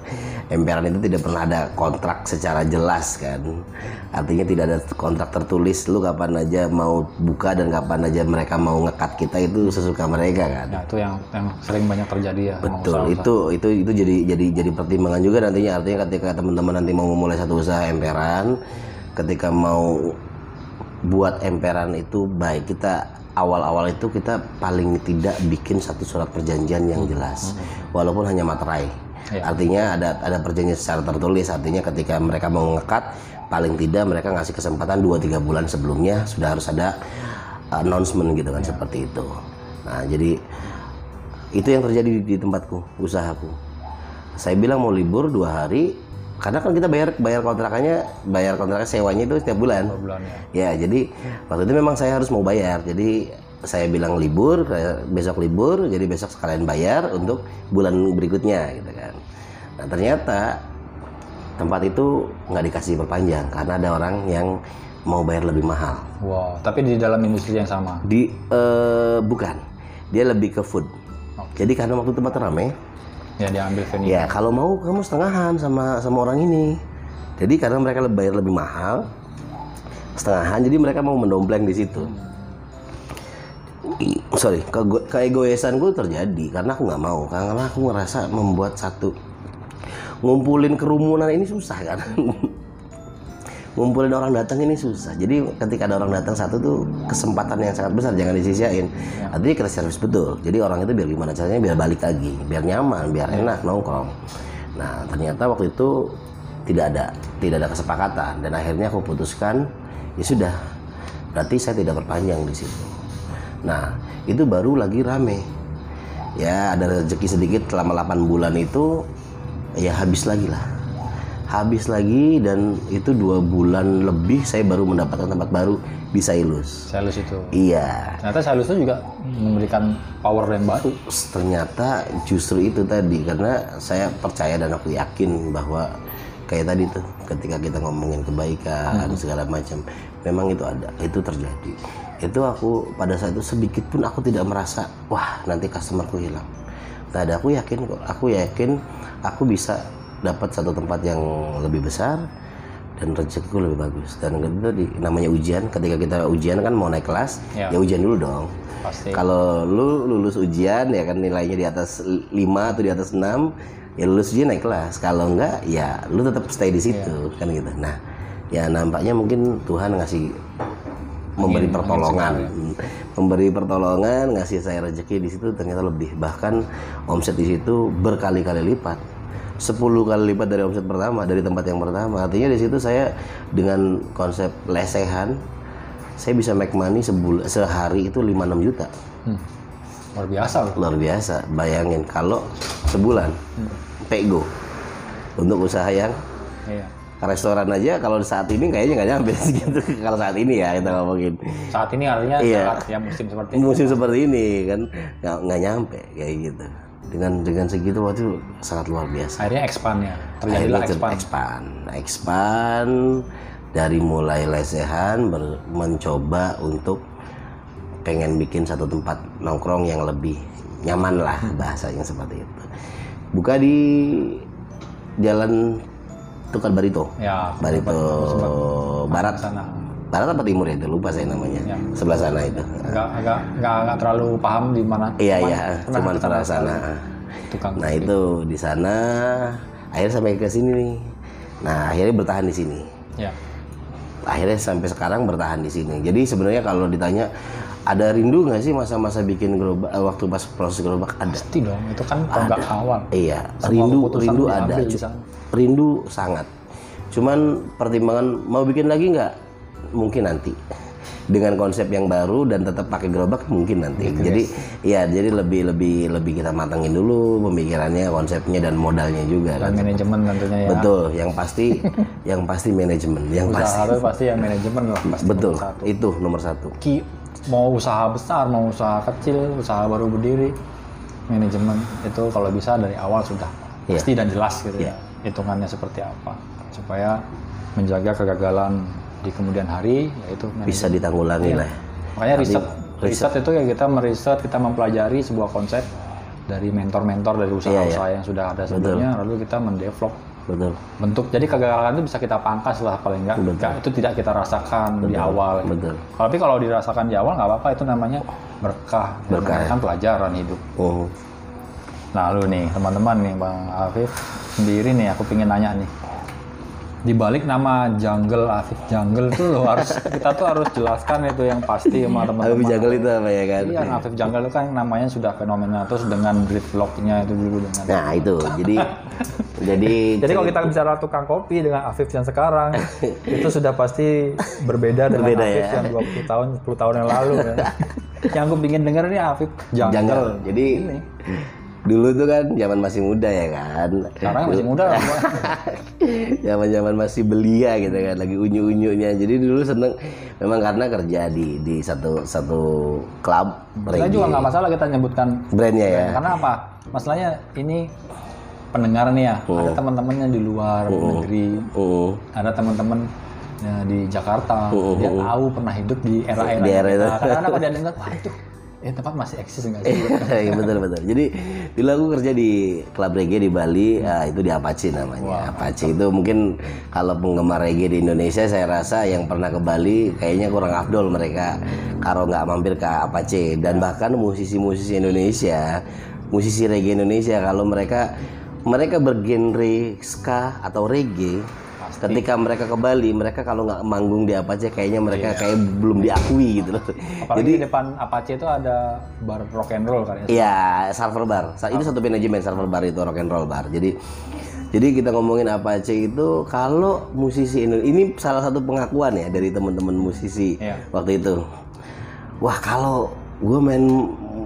S2: Emperan itu tidak pernah ada kontrak secara jelas kan. Artinya tidak ada kontrak tertulis lu kapan aja mau buka dan kapan aja mereka mau ngekat kita itu sesuka mereka kan.
S1: Nah, itu yang yang sering banyak terjadi ya.
S2: Betul,
S1: usaha-usaha.
S2: itu itu itu jadi jadi jadi pertimbangan juga nantinya artinya ketika teman-teman nanti mau memulai satu usaha emperan, ketika mau buat emperan itu baik kita awal-awal itu kita paling tidak bikin satu surat perjanjian yang jelas. Walaupun hanya materai.
S1: Iya.
S2: artinya ada ada perjanjian secara tertulis. Artinya ketika mereka mau ngekat paling tidak mereka ngasih kesempatan 2-3 bulan sebelumnya sudah harus ada announcement gitu kan seperti itu. Nah jadi itu yang terjadi di, di tempatku usahaku. Saya bilang mau libur dua hari karena kan kita bayar bayar kontrakannya bayar kontrak sewanya itu setiap bulan.
S1: Bulan ya.
S2: Ya jadi waktu itu memang saya harus mau bayar. Jadi saya bilang libur besok libur jadi besok sekalian bayar untuk bulan berikutnya gitu kan. Nah ternyata tempat itu nggak dikasih perpanjang karena ada orang yang mau bayar lebih mahal.
S1: Wow tapi di dalam industri yang sama?
S2: Di eh, bukan. Dia lebih ke food. Jadi karena waktu tempat rame
S1: ya diambil venue
S2: Ya kalau mau kamu setengahan sama sama orang ini. Jadi karena mereka lebih bayar lebih mahal, setengahan. Jadi mereka mau mendompleng di situ. Sorry, ke keegoisan gue terjadi karena aku nggak mau, karena aku ngerasa membuat satu ngumpulin kerumunan ini susah kan. ngumpulin orang datang ini susah. Jadi ketika ada orang datang satu tuh kesempatan yang sangat besar jangan disisain. Artinya kita servis betul. Jadi orang itu biar gimana caranya biar balik lagi, biar nyaman, biar enak nongkrong. Nah ternyata waktu itu tidak ada tidak ada kesepakatan dan akhirnya aku putuskan ya sudah berarti saya tidak perpanjang di situ. Nah itu baru lagi rame. Ya ada rezeki sedikit selama 8 bulan itu ya habis lagi lah habis lagi dan itu dua bulan lebih saya baru mendapatkan tempat baru di Sailus.
S1: Salus itu?
S2: Iya,
S1: ternyata Salus itu juga memberikan power yang baru.
S2: Ternyata justru itu tadi karena saya percaya dan aku yakin bahwa kayak tadi tuh ketika kita ngomongin kebaikan segala macam memang itu ada itu terjadi. Itu aku pada saat itu sedikit pun aku tidak merasa wah nanti customerku hilang. Nggak ada aku yakin kok. Aku yakin aku bisa dapat satu tempat yang lebih besar dan rezekiku lebih bagus. Dan itu tadi namanya ujian. Ketika kita ujian kan mau naik kelas
S1: Ya.
S2: ya ujian dulu dong.
S1: Pasti.
S2: Kalau lu lulus ujian ya kan nilainya di atas 5 atau di atas 6 ya lulus ujian naik kelas. Kalau enggak ya lu tetap stay di situ kan gitu. Nah ya nampaknya mungkin Tuhan ngasih memberi pertolongan. memberi pertolongan ngasih saya rezeki di situ ternyata lebih. Bahkan omset di situ berkali-kali lipat 10 kali lipat dari omset pertama dari tempat yang pertama. Artinya di situ saya dengan konsep lesehan saya bisa make money sebul sehari itu 5-6 juta.
S1: Hmm. luar biasa loh.
S2: Luar biasa. Bayangin kalau sebulan pego. Untuk usaha yang
S1: iya.
S2: restoran aja kalau saat ini kayaknya nggak nyampe segitu kalau saat ini ya kita ngomongin.
S1: Saat ini artinya
S2: Iya.
S1: saat ya musim seperti ini.
S2: musim seperti ini kan nggak nyampe kayak gitu dengan dengan segitu waktu itu sangat luar biasa.
S1: Akhirnya expand ya terjadilah
S2: akhirnya
S1: expand
S2: expand expand dari mulai lesehan ber- mencoba untuk pengen bikin satu tempat nongkrong yang lebih nyaman lah bahasanya seperti itu. Buka di jalan Tukar Barito.
S1: Ya
S2: Barito Barat.
S1: sana
S2: Barat apa Timur ya itu lupa saya namanya
S1: Ya.
S2: sebelah sana itu
S1: agak agak nggak nggak terlalu paham di mana
S2: iya iya cuman
S1: kita
S2: sebelah sana
S1: tukang
S2: Nah itu di sana akhirnya sampai ke sini nih. Nah akhirnya bertahan di sini.
S1: ya
S2: Akhirnya sampai sekarang bertahan di sini. Jadi sebenarnya kalau ditanya ada rindu nggak sih masa-masa bikin gerobak eh, waktu pas proses gerobak ada?
S1: pasti dong itu kan tonggak awal
S2: Iya
S1: Semua
S2: rindu rindu ada. Rindu sangat. Cuman pertimbangan mau bikin lagi nggak? Mungkin nanti dengan konsep yang baru dan tetap pakai gerobak mungkin nanti. jadi ya jadi lebih lebih lebih kita matangin dulu pemikirannya, konsepnya dan modalnya juga kan.
S1: dan manajemen tentunya ya
S2: Betul, yang pasti yang pasti manajemen, yang pasti
S1: usaha itu pasti ya manajemen lah pasti
S2: betul
S1: nomor satu.
S2: itu nomor satu.
S1: Ki, mau usaha besar mau usaha kecil usaha baru berdiri manajemen itu kalau bisa dari awal sudah
S2: Iya.
S1: pasti dan jelas gitu ya hitungannya seperti apa supaya menjaga kegagalan di kemudian hari yaitu.
S2: Bisa ditanggulangi lah.
S1: makanya riset
S2: riset.
S1: riset. itu ya kita meriset kita mempelajari sebuah konsep dari mentor-mentor dari usaha-usaha yang sudah ada sebelumnya lalu kita mendevelop
S2: Betul,
S1: bentuk. Jadi kegagalan itu bisa kita pangkas lah paling enggak Enggak, itu tidak kita rasakan di awal. Gitu.
S2: betul.
S1: tapi kalau dirasakan di awal nggak apa-apa itu namanya berkah.
S2: Berkah,
S1: kan pelajaran hidup.
S2: Oh,
S1: nah lu nih teman-teman nih bang Afif sendiri nih aku pingin nanya nih di balik nama Jungle Afif Jungle tuh lo harus kita tuh harus jelaskan itu yang pasti sama teman-teman.
S2: Jungle itu apa ya kan?
S1: Iya, Afif Jungle itu kan namanya sudah fenomenal terus dengan grid vlognya itu dulu dengan.
S2: Nah itu, jadi jadi
S1: Jadi kalau kita bicara tukang kopi dengan Afif yang sekarang itu sudah pasti berbeda dengan
S2: Berbeda
S1: Afif
S2: ya.
S1: yang 20 tahun 10 tahun yang lalu ya. yang aku pingin denger ini Afif Jungle.
S2: Jungle. Jadi dulu tuh kan zaman masih muda ya kan.
S1: Sekarang masih muda lah. gua.
S2: Zaman-zaman masih belia gitu kan, lagi unyu-unyunya. Jadi dulu seneng memang karena kerja di di satu satu klub reggae.
S1: juga nggak masalah kita nyebutkan
S2: brandnya ya.
S1: Karena apa? Masalahnya ini pendengar nih ya,
S2: Oh.
S1: ada teman-temannya di luar negeri,
S2: Uh,
S1: ada teman-teman ya, di Jakarta,
S2: Oh,
S1: dia tahu pernah hidup di era-era
S2: Di era itu.
S1: Kadang-kadang kalau dia dengar, wah itu, eh tempat masih eksis nggak sih?
S2: Iya betul betul. Jadi dulu aku kerja di klub reggae di Bali, ah, itu di Apache namanya. Apache itu mungkin kalau penggemar reggae di Indonesia saya rasa yang pernah ke Bali kayaknya kurang afdol mereka kalau nggak mampir ke Apache dan bahkan musisi-musisi Indonesia, musisi reggae Indonesia kalau mereka mereka bergenre ska atau reggae Ketika mereka ke Bali, mereka kalau nggak manggung di Apache, kayaknya mereka kayak belum diakui gitu loh.
S1: Apalagi di depan Apache itu ada bar rock and roll kan ya.
S2: Iya, server bar. Itu satu manajemen server bar itu rock and roll bar. Jadi jadi kita ngomongin Apache itu kalau musisi Indo- ini salah satu pengakuan ya dari teman-teman musisi
S1: Iya.
S2: waktu itu. Wah, kalau gue main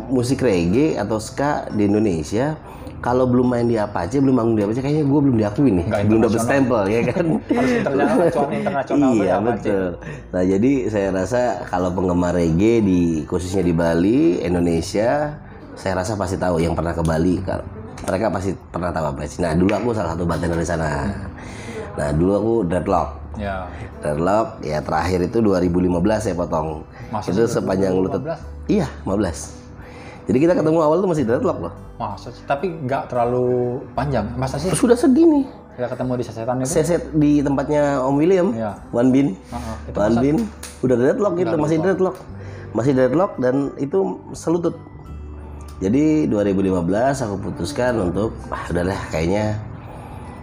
S2: musik reggae atau ska di Indonesia, kalau belum main di Apache, belum manggung di Apache, kayaknya gue belum diakui nih,
S1: Nggak
S2: belum dapet stempel ya kan.
S1: Harus internasional, internasional
S2: iya
S1: ya,
S2: betul. Nah jadi saya rasa kalau penggemar reggae di khususnya di Bali, Indonesia, saya rasa pasti tahu yang pernah ke Bali. Kal- Mereka pasti pernah tahu apa. Nah dulu aku salah satu bartender di sana. Nah dulu aku dreadlock.
S1: Ya,
S2: Dreadlock ya terakhir itu 2015 saya potong.
S1: Masa
S2: itu sepanjang lutut. Iya 15. Jadi kita ketemu awal tuh masih dreadlock loh.
S1: masa sih? Tapi nggak terlalu panjang. Masa sih
S2: Sudah segini.
S1: kita ketemu di sesetan itu?
S2: Seset di tempatnya Om William.
S1: Iya.
S2: One Bin.
S1: Heeh, itu
S2: One Bin. Udah deadlock gitu, masih deadlock. Masih deadlock dan itu selutut. Jadi 2015 aku putuskan untuk ah udahlah kayaknya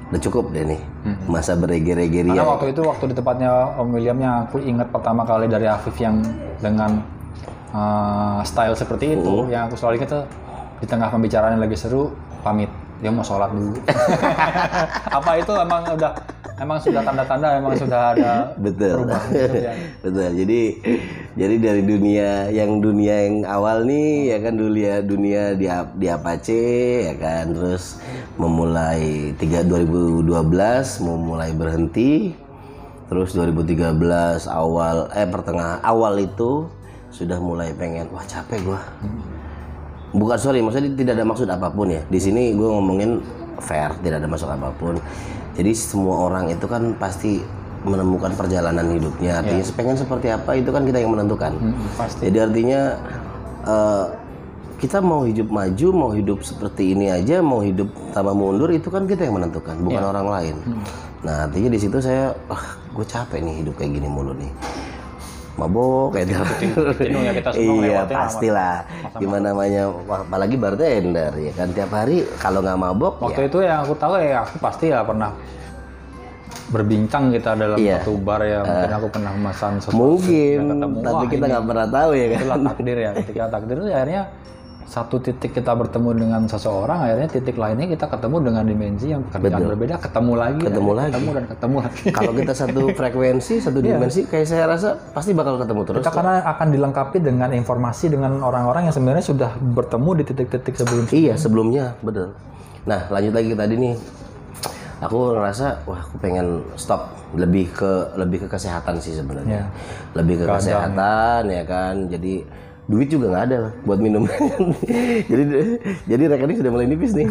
S2: udah cukup deh nih masa berege-rege
S1: Karena waktu itu waktu di tempatnya Om William yang aku ingat pertama kali dari Afif yang dengan uh, style seperti itu, yang aku selalu ingat tuh di tengah pembicaraan yang lagi seru pamit dia mau sholat dulu. Apa itu emang udah emang sudah tanda-tanda emang sudah ada
S2: Betul.
S1: gitu ya.
S2: Betul. Jadi jadi dari dunia yang dunia yang awal nih ya kan dunia dunia di di Apache ya kan terus memulai 3 2012 memulai berhenti terus 2013 awal eh pertengah awal itu sudah mulai pengen wah capek gua. Bukan sorry, maksudnya tidak ada maksud apa pun ya. Di sini gue ngomongin fair, tidak ada maksud apa pun. Jadi semua orang itu kan pasti menemukan perjalanan hidupnya. Artinya pengen seperti apa itu kan kita yang menentukan.
S1: pasti.
S2: Jadi artinya eh, kita mau hidup maju, mau hidup seperti ini aja, mau hidup tambah mundur itu kan kita yang menentukan, bukan orang lain. Nah artinya di situ saya, ah gue capek nih hidup kayak gini mulu nih. Mabok
S1: ya kita semua
S2: iya pastilah. Gimana namanya, apalagi bartender ya kan. Tiap hari kalau nggak mabok ya.
S1: Waktu itu yang aku tahu ya aku pasti ya pernah berbincang kita dalam
S2: Iya.
S1: satu bar ya. Mungkin aku pernah memesan sesuatu
S2: mungkin,
S1: ketemu
S2: tapi kita nggak pernah tahu ya kan.
S1: itulah takdir ya. Ketika takdir itu akhirnya satu titik kita bertemu dengan seseorang akhirnya titik lainnya kita ketemu dengan dimensi yang pekerjaan berbeda ketemu lagi
S2: Ketemu lagi.
S1: ketemu dan ketemu lagi
S2: Kalau kita satu frekuensi, satu dimensi, kayak saya rasa pasti bakal ketemu terus.
S1: kita karena akan dilengkapi dengan informasi dengan orang-orang yang sebenarnya sudah bertemu di titik-titik sebelum
S2: Iya sebelumnya betul. Nah lanjut lagi tadi nih, aku ngerasa wah aku pengen stop lebih ke lebih ke kesehatan sih sebenarnya. Lebih ke kesehatan ya kan. Jadi duit juga nggak ada lah buat minum. jadi jadi rekening sudah mulai nipis nih.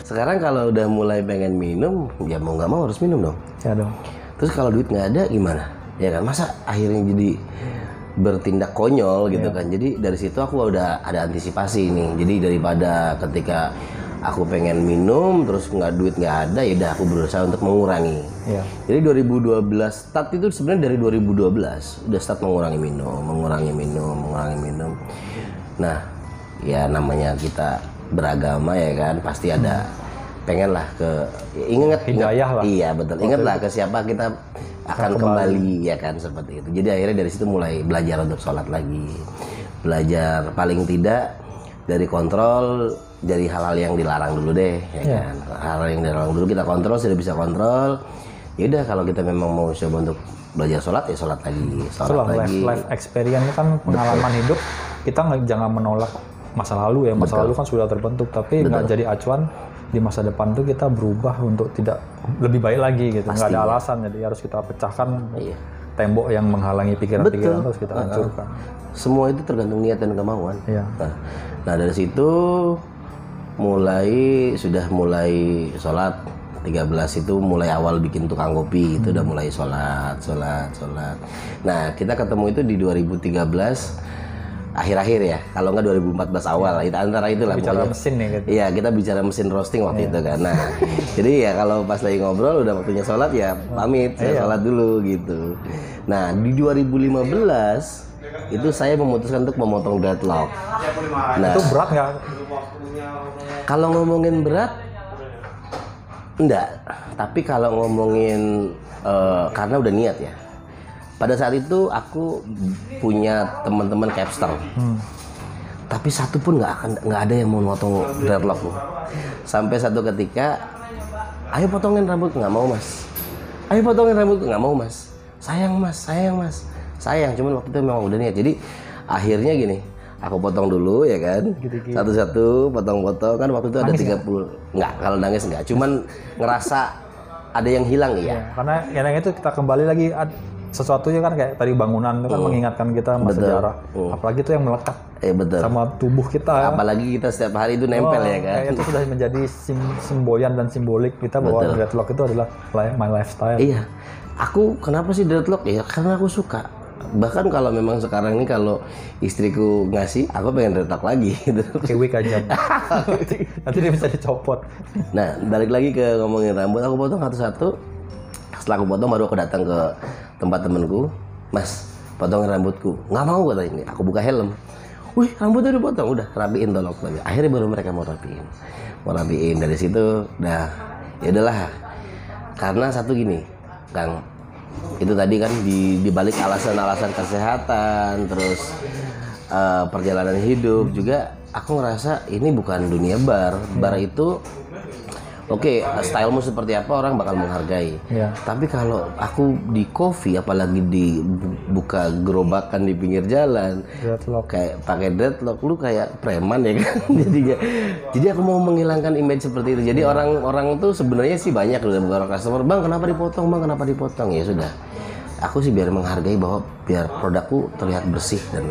S2: Sekarang kalau udah mulai pengen minum, ya mau nggak mau harus minum dong.
S1: ya dong
S2: Terus kalau duit nggak ada gimana? Ya kan masa akhirnya jadi bertindak konyol gitu kan. Jadi dari situ aku udah ada antisipasi nih. Jadi daripada ketika aku pengen minum terus nggak duit nggak ada ya udah aku berusaha untuk mengurangi.
S1: ya
S2: Jadi 2012 start itu sebenarnya dari 2012 udah start mengurangi minum, mengurangi minum, mengurangi minum. Nah, ya namanya kita beragama ya kan pasti ada pengen lah ke ingat
S1: Hidayah lah.
S2: iya betul ingat lah ke siapa kita akan kembali. ya kan seperti itu jadi akhirnya dari situ mulai belajar untuk sholat lagi belajar paling tidak dari kontrol dari hal-hal yang dilarang dulu deh ya
S1: Iya.
S2: kan hal-hal yang dilarang dulu kita kontrol sudah bisa kontrol ya udah kalau kita memang mau coba untuk belajar sholat ya sholat lagi sholat
S1: Itulah life,
S2: lagi
S1: life experience itu kan pengalaman hidup. Kita nggak jangan menolak masa lalu ya. Masa lalu kan sudah terbentuk, tapi nggak jadi acuan di masa depan tuh kita berubah untuk tidak lebih baik lagi gitu. Nggak ada alasan. Jadi harus kita pecahkan
S2: Iya.
S1: tembok yang menghalangi pikiran-pikiran terus kita hancurkan.
S2: semua itu tergantung niat dan kemauan
S1: Iya.
S2: Nah, nah dari situ mulai sudah mulai sholat. 13 itu mulai awal bikin tukang kopi itu udah mulai sholat sholat sholat. Nah kita ketemu itu di 2013 akhir-akhir ya kalau nggak 2014 awal itu antara itulah
S1: Bicara
S2: pokoknya.
S1: mesin nih gitu.
S2: Iya kita bicara mesin roasting waktu itu kan. Nah jadi ya kalau pas lagi ngobrol udah waktunya sholat ya pamit saya sholat dulu gitu. Nah di 2015 itu saya memutuskan untuk memotong dreadlock. Nah
S1: Itu berat nggak?
S2: kalau ngomongin berat enggak. Tapi kalau ngomongin eh, karena udah niat ya. Pada saat itu aku punya teman-teman capster.
S1: Hmm.
S2: tapi satu pun nggak akan nggak ada yang mau motong dreadlock loh. sampai satu ketika ayo potongin rambut. Nggak mau mas. Ayo potongin rambut. Nggak mau mas. Sayang mas. Sayang mas. Sayang cuman waktu itu memang udah niat. Jadi akhirnya gini aku potong dulu ya kan? Satu-satu potong-potong. Kan waktu itu ada 30 nggak? kalau nangis nggak. Cuman ngerasa ada yang hilang ya
S1: Ya, karena yang itu kita kembali lagi sesuatu ya kan kayak tadi bangunan itu kan mengingatkan kita sama sejarah. Apalagi itu yang melekat
S2: eh betul
S1: sama tubuh kita.
S2: apalagi kita setiap hari itu nempel ya kan
S1: Kayak itu sudah menjadi sim- simboyan dan simbolik kita bahwa dreadlock itu adalah my lifestyle.
S2: Iya, aku kenapa sih dreadlock ya? Karena aku suka. Bahkan kalau memang sekarang ini kalau istriku ngasih, aku pengen dreadlock lagi gitu.
S1: Wig aja. Nanti dia bisa dicopot.
S2: Nah, balik lagi ke ngomongin rambut, aku potong satu-satu. Setelah aku potong, baru aku datang ke tempat temenku, Mas, potongin rambutku. Nggak mau katanya, aku buka helm. Wih, rambutnya udah potong, udah rapiin tolong tolong. Akhirnya baru mereka mau rapiin, mau rapiin dari situ, dah, ya udahlah. Karena satu gini, Kang, itu tadi kan di di balik alasan-alasan kesehatan, terus eh, perjalanan hidup juga, aku ngerasa ini bukan dunia bar. Bar itu Oke, stylemu seperti apa orang bakal menghargai.
S1: Ya.
S2: Tapi kalau aku di coffee, apalagi di bu- buka gerobakan di pinggir jalan,
S1: Dreadlock.
S2: kayak pakai dreadlock, lu kayak preman ya kan? Jadinya, jadi aku mau menghilangkan image seperti itu. Jadi orang-orang tuh sebenarnya sih banyak udah beberapa customer, bang kenapa dipotong, bang kenapa dipotong? Ya sudah, aku sih biar menghargai bahwa biar produkku terlihat bersih dan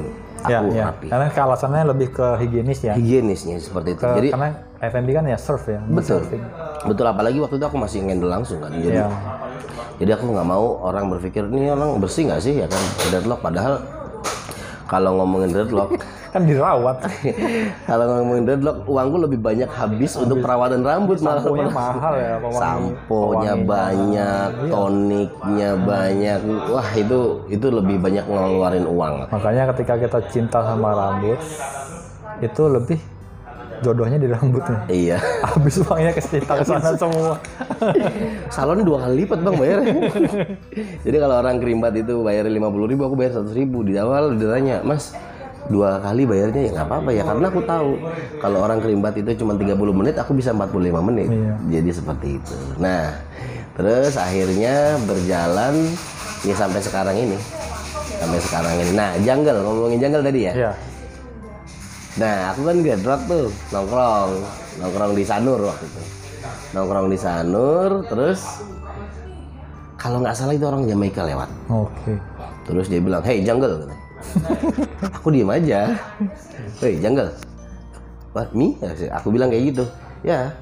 S1: Ya,
S2: aku
S1: ya.
S2: rapi.
S1: Karena alasannya lebih ke higienis ya.
S2: Higienisnya seperti itu.
S1: Ke-
S2: Jadi
S1: karena FMB kan ya surf ya.
S2: betul,
S1: surfing.
S2: betul apalagi waktu itu aku masih ngendel langsung kan. Jadi
S1: Ya.
S2: Jadi aku nggak mau orang berpikir ini orang bersih nggak sih ya kan dreadlock padahal kalau ngomongin dreadlock
S1: Kan dirawat.
S2: kalau ngomongin dreadlock uangku lebih banyak habis untuk perawatan rambut malah
S1: mahal ya. pewangi-
S2: samponya
S1: pewangi.
S2: banyak toniknya banyak wah itu itu lebih banyak ngeluarin uang
S1: Makanya ketika kita cinta sama rambut, itu lebih jodohnya di rambutnya.
S2: iya.
S1: Habis uangnya ke ke sana semua.
S2: salon dua kali lipat bang bayar. Jadi kalau orang kerimbat itu bayar lima puluh ribu aku bayar seratus ribu. Di awal ditanya mas dua kali bayarnya ya nggak apa-apa ya karena aku tahu kalau orang kerimbat itu cuma 30 menit aku bisa 45 menit.
S1: Iya.
S2: jadi seperti itu. Nah terus akhirnya berjalan ya sampai sekarang ini. Sampai sekarang ini. Nah jungle ngomongin jungle tadi ya.
S1: Iya.
S2: Nah, aku kan dreadlock tuh, nongkrong, nongkrong di Sanur waktu itu. Nongkrong di Sanur, terus kalau nggak salah itu orang Jamaika lewat.
S1: Oke.
S2: Terus dia bilang, "Hey, jungle." aku diem aja. "Hey, jungle." What, me? Aku bilang kayak gitu. Ya.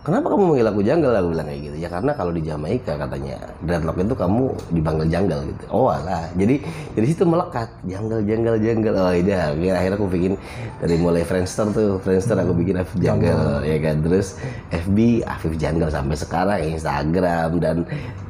S2: Kenapa kamu manggil aku jungle? Aku bilang kayak gitu. Ya karena kalau di Jamaika katanya dreadlock itu kamu dipanggil jungle gitu. Oh alah. Jadi dari situ melekat jungle jungle jungle. Oh iya. Akhirnya, akhirnya aku bikin dari mulai Friendster tuh, Friendster aku bikin Afif Jungle ya kan. Terus FB Afif Jungle sampai sekarang Instagram dan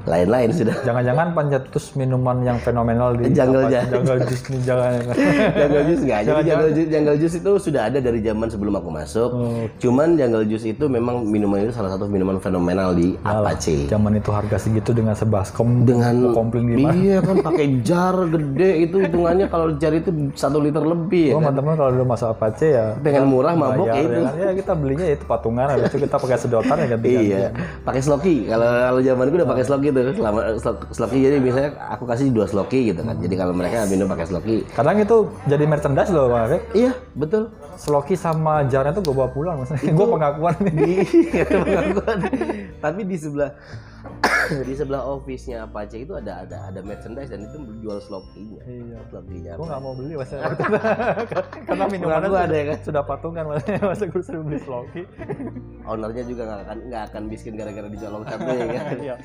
S2: lain-lain sudah
S1: Jangan-jangan pancetus minuman yang fenomenal di
S2: Jungle
S1: apa,
S2: Jazz.
S1: Jungle Juice nih jangan.
S2: jungle juice nggak jadi jungle juice, jungle juice itu sudah ada dari zaman sebelum aku masuk
S1: Oh.
S2: cuman jungle juice itu memang minuman itu salah satu minuman fenomenal di Apache
S1: Zaman itu harga segitu dengan sebaskom
S2: dengan
S1: komplain
S2: iya kan pakai jar gede itu hitungannya kalau jar itu satu liter lebih ya
S1: Oh,
S2: kan?
S1: teman-teman kalau udah masuk Apache ya
S2: pengen murah mabok
S1: bayar,
S2: ya itu
S1: ya, ya kita belinya itu patungan habis itu kita pakai sedotan ya ganti
S2: Iya, pakai sloki. Kalau kalau zaman gue udah pakai sloki tuh. Selama slok- sloki jadi misalnya aku kasih dua sloki gitu kan. Jadi kalau mereka minum pakai sloki.
S1: kadang itu jadi merchandise loh Afif
S2: Iya, betul.
S1: Sloki sama jarnya tuh gue bawa pulang maksudnya gue pengakuan nih
S2: Di pengakuan. Tapi di sebelah di sebelah office-nya Apache itu ada ada ada merchandise dan itu jual slokinya.
S1: Iya.
S2: Slokinya.
S1: gue nggak mau beli maksudnya karena minumannya
S2: Pengakuan
S1: sudah,
S2: ya kan?
S1: sudah patungan maksudnya masa gue suruh beli Sloki
S2: Ownernya juga nggak akan nggak akan miskin gara-gara dicolong satu ya kan.
S1: iya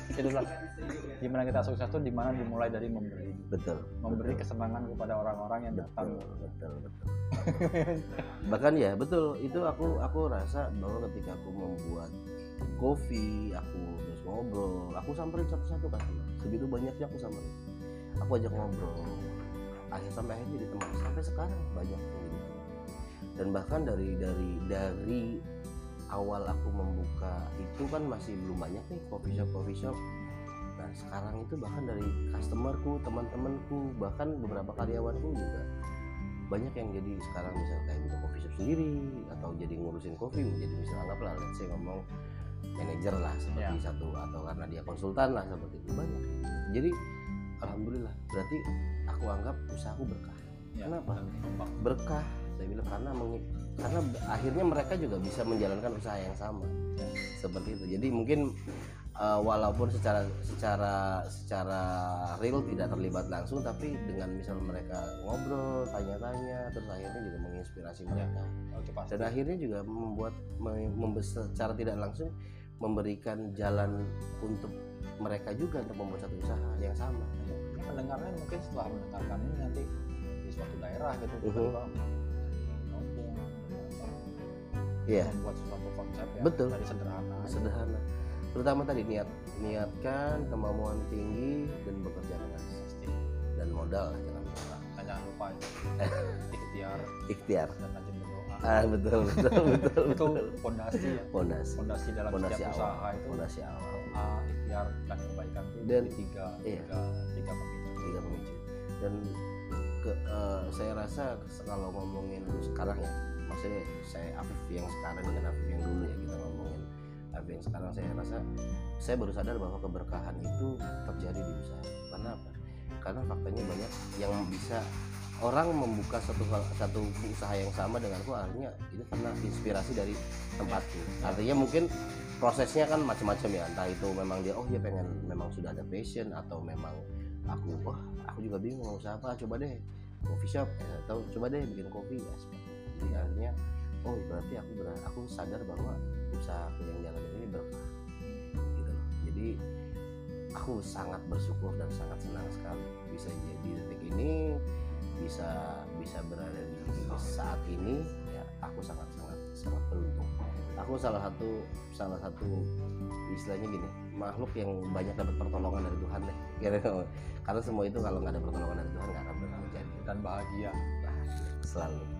S1: itu gimana kita sukses tuh di mana dimulai dari memberi.
S2: Betul.
S1: memberi kesenangan kepada orang-orang yang datang.
S2: betul betul. Betul bahkan ya betul itu aku aku rasa bahwa ketika aku membuat kopi aku terus ngobrol aku samperin satu-satu kan segitu banyaknya aku samperin. Aku ajak ngobrol akhir sampai akhirnya di tempat sampai sekarang banyak gitu. Dan bahkan dari dari dari awal aku membuka itu kan masih belum banyak nih coffee shop coffee shop nah sekarang itu bahkan dari customerku teman-temanku bahkan beberapa karyawanku juga. Banyak yang jadi sekarang misal kayak buka coffee shop sendiri atau jadi ngurusin kopi menjadi misal anggaplah let's say ngomong manajer lah seperti
S1: Ya.
S2: satu atau karena dia konsultan lah seperti itu banyak. Jadi alhamdulillah berarti aku anggap usahaku berkah.
S1: Ya,
S2: Kenapa? berkah saya bilang karena karena akhirnya mereka juga bisa menjalankan usaha yang sama. Seperti itu. Jadi mungkin uh, walaupun secara secara secara real tidak terlibat langsung tapi dengan misal mereka ngobrol tanya-tanya terus akhirnya juga menginspirasi mereka
S1: Oh, itu pasti.
S2: dan akhirnya juga membuat me- membe- secara tidak langsung memberikan jalan untuk mereka juga untuk membuat satu usaha yang sama
S1: pendengarnya mungkin setelah mendengarkan ini nanti di suatu daerah gitu
S2: Mhm.
S1: tiba-tiba ngomong,
S2: Iya.
S1: membuat suatu konsep yang
S2: Betul.
S1: sederhana
S2: sederhana terutama tadi niat niatkan kemampuan tinggi dan bekerja keras.
S1: Pasti
S2: dan modal lah jangan lupa.
S1: Dan jangan lupa itu ikhtiar.
S2: Ikhtiar.
S1: Dan rajin berdoa.
S2: Ah betul betul betul
S1: itu
S2: betul.
S1: fondasi ya.
S2: Fondasi.
S1: Fondasi dalam
S2: fondasi
S1: setiap
S2: awal.
S1: usaha itu.
S2: Fondasi awal.
S1: Doa ikhtiar dan kebaikan itu
S2: Dan-
S1: tiga
S2: iya.
S1: tiga tiga pemicu.
S2: Tiga pemicu. Dan ke, eh, saya rasa kalau ngomongin sekarang ya maksudnya saya Afif yang sekarang dengan Afif yang dulu ya kita ngomongin Afif yang sekarang saya rasa saya baru sadar bahwa keberkahan itu terjadi di usaha. Karena apa? Karena faktanya banyak yang bisa orang membuka satu satu usaha yang sama denganku akhirnya itu karena inspirasi dari tempatku. Artinya mungkin prosesnya kan macam-macam ya entah itu memang dia oh dia pengen memang sudah ada passion atau memang aku wah aku juga bingung mau usaha apa coba deh coffee shop atau coba deh bikin kopi ya seperti akhirnya oh berarti aku ber- aku sadar bahwa usaha aku yang jalan ini berkah gitu loh. Jadi aku sangat bersyukur dan sangat senang sekali bisa jadi detik ini bisa bisa berada di saat ini. Ya aku sangat sangat sangat beruntung. Aku salah satu salah satu istilahnya gini makhluk yang banyak dapat pertolongan dari Tuhan deh Kira-kira. karena semua itu kalau nggak ada pertolongan dari Tuhan nggak akan terjadi
S1: dan bahagia.
S2: Selalu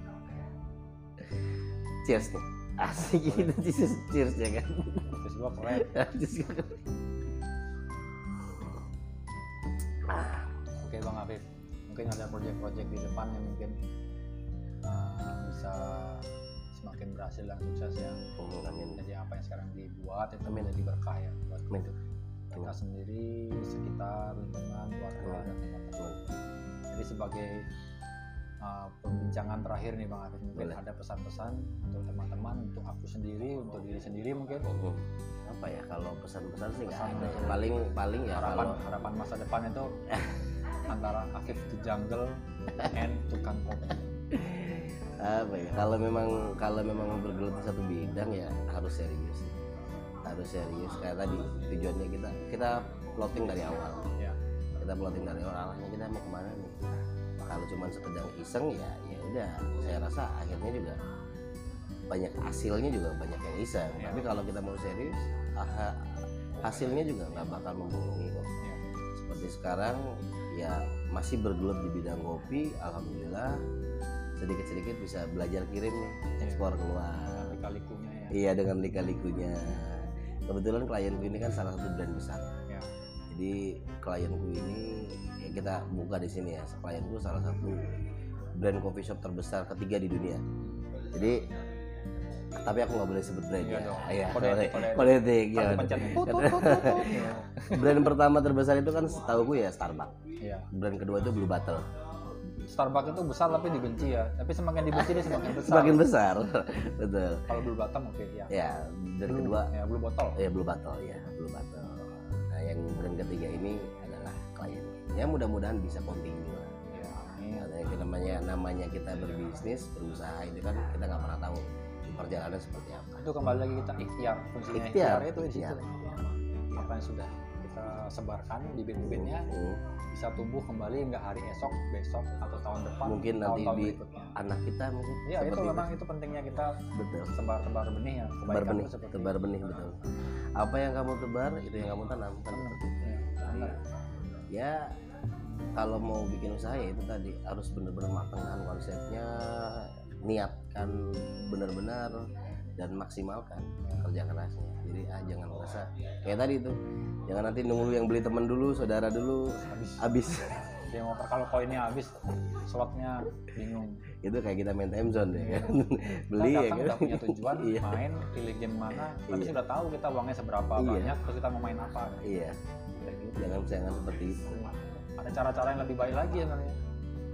S2: cheers nih asik gitu cheers cheers ya kan?
S1: Terus gua keren
S2: Cheers.
S1: Oke Bang Afif, mungkin ada proyek-proyek di depan yang mungkin uh, bisa semakin berhasil dan sukses ya.
S2: Oh, amin.
S1: Jadi apa yang sekarang dibuat itu
S2: Amin.
S1: menjadi berkah ya buat
S2: amin.
S1: kita sendiri, sekitar, lingkungan, keluarga dan teman-teman. Jadi sebagai uh, pembincangan terakhir nih Bang Afif, mungkin
S2: Boleh.
S1: ada pesan-pesan untuk teman-teman, untuk aku sendiri, untuk diri sendiri mungkin.
S2: Oh, apa ya kalau pesan-pesan sih
S1: Pesan
S2: ada
S1: untuk-
S2: paling paling ya
S1: harapan
S2: kalau
S1: harapan masa depan itu antara Afif to jungle and tukang kopi.
S2: apa ya kalau memang kalau memang bergelut di satu bidang ya harus serius harus serius kayak tadi tujuannya kita kita plotting dari awal
S1: Ya.
S2: kita plotting dari awal arahnya kita mau ke mana nih kalau cuma sekedar iseng ya ya udah saya rasa akhirnya juga banyak hasilnya juga banyak yang iseng
S1: Ya.
S2: tapi kalau kita mau serius aha, hasilnya juga nggak bakal membohongi kok
S1: Iya.
S2: seperti sekarang ya masih bergelut di bidang kopi alhamdulillah sedikit-sedikit bisa belajar kirim nih ekspor keluar
S1: Lika-likunya ya.
S2: iya dengan lika-likunya kebetulan klienku ini kan salah satu brand besar
S1: Ya.
S2: jadi klienku ini ya kita buka di sini ya klienku salah satu brand coffee shop terbesar ketiga di dunia jadi tapi aku nggak boleh sebut brand
S1: Iya
S2: ya. Iya,
S1: Kan
S2: ya.
S1: Iya.
S2: brand pertama terbesar itu kan setahu ya Starbucks
S1: Iya.
S2: brand kedua itu Blue Bottle
S1: Starbucks itu besar tapi dibenci ya. Tapi semakin dibenci dia semakin besar.
S2: semakin besar betul
S1: Kalau Blue Bottom oke ya.
S2: ya brand
S1: Blue,
S2: kedua
S1: ya Blue Bottle.
S2: ya Blue Bottle ya Blue Bottle nah yang brand ketiga ini ya mudah-mudahan bisa continue lah.
S1: Ya,
S2: yang namanya namanya kita berbisnis berusaha itu kan kita nggak pernah tahu perjalanan seperti apa.
S1: Itu kembali lagi kita ikhtiar fungsinya
S2: Ikhtiar,
S1: ikhtiar, itu di
S2: ikhtiar,
S1: situ apa yang sudah kita sebarkan bibit-bibitnya
S2: Hmm.
S1: bisa tumbuh kembali nggak hari esok besok atau tahun depan
S2: Mungkin nanti di
S1: berikutnya.
S2: anak kita mungkin
S1: ya itu memang itu. pentingnya kita
S2: betul.
S1: sebar-tebar benih ya
S2: tebar benih
S1: itu seperti
S2: tebar benih betul. Apa yang kamu tebar itu yang kamu tanam kan
S1: Benar.
S2: seperti itu.
S1: Ya,
S2: Jadi,
S1: benar.
S2: ya kalau mau bikin usaha ya itu tadi harus benar-benar matangkan konsepnya niatkan benar-benar dan maksimalkan kerja kerasnya. Jadi ah jangan merasa kayak tadi itu jangan nanti nunggu yang beli teman dulu saudara dulu
S1: habis.
S2: habis.
S1: Dia ngoper kalau koinnya habis slotnya bingung.
S2: Itu kayak kita main time zone ya kan
S1: kita
S2: beli ya kan?
S1: udah punya tujuan
S2: iya.
S1: main pilih game mana tapi
S2: Iya.
S1: sudah tahu kita uangnya seberapa
S2: Iya.
S1: banyak terus kita mau main apa.
S2: Iya.
S1: Gitu.
S2: jangan jangan seperti itu
S1: ada cara-cara yang lebih baik lagi sebenarnya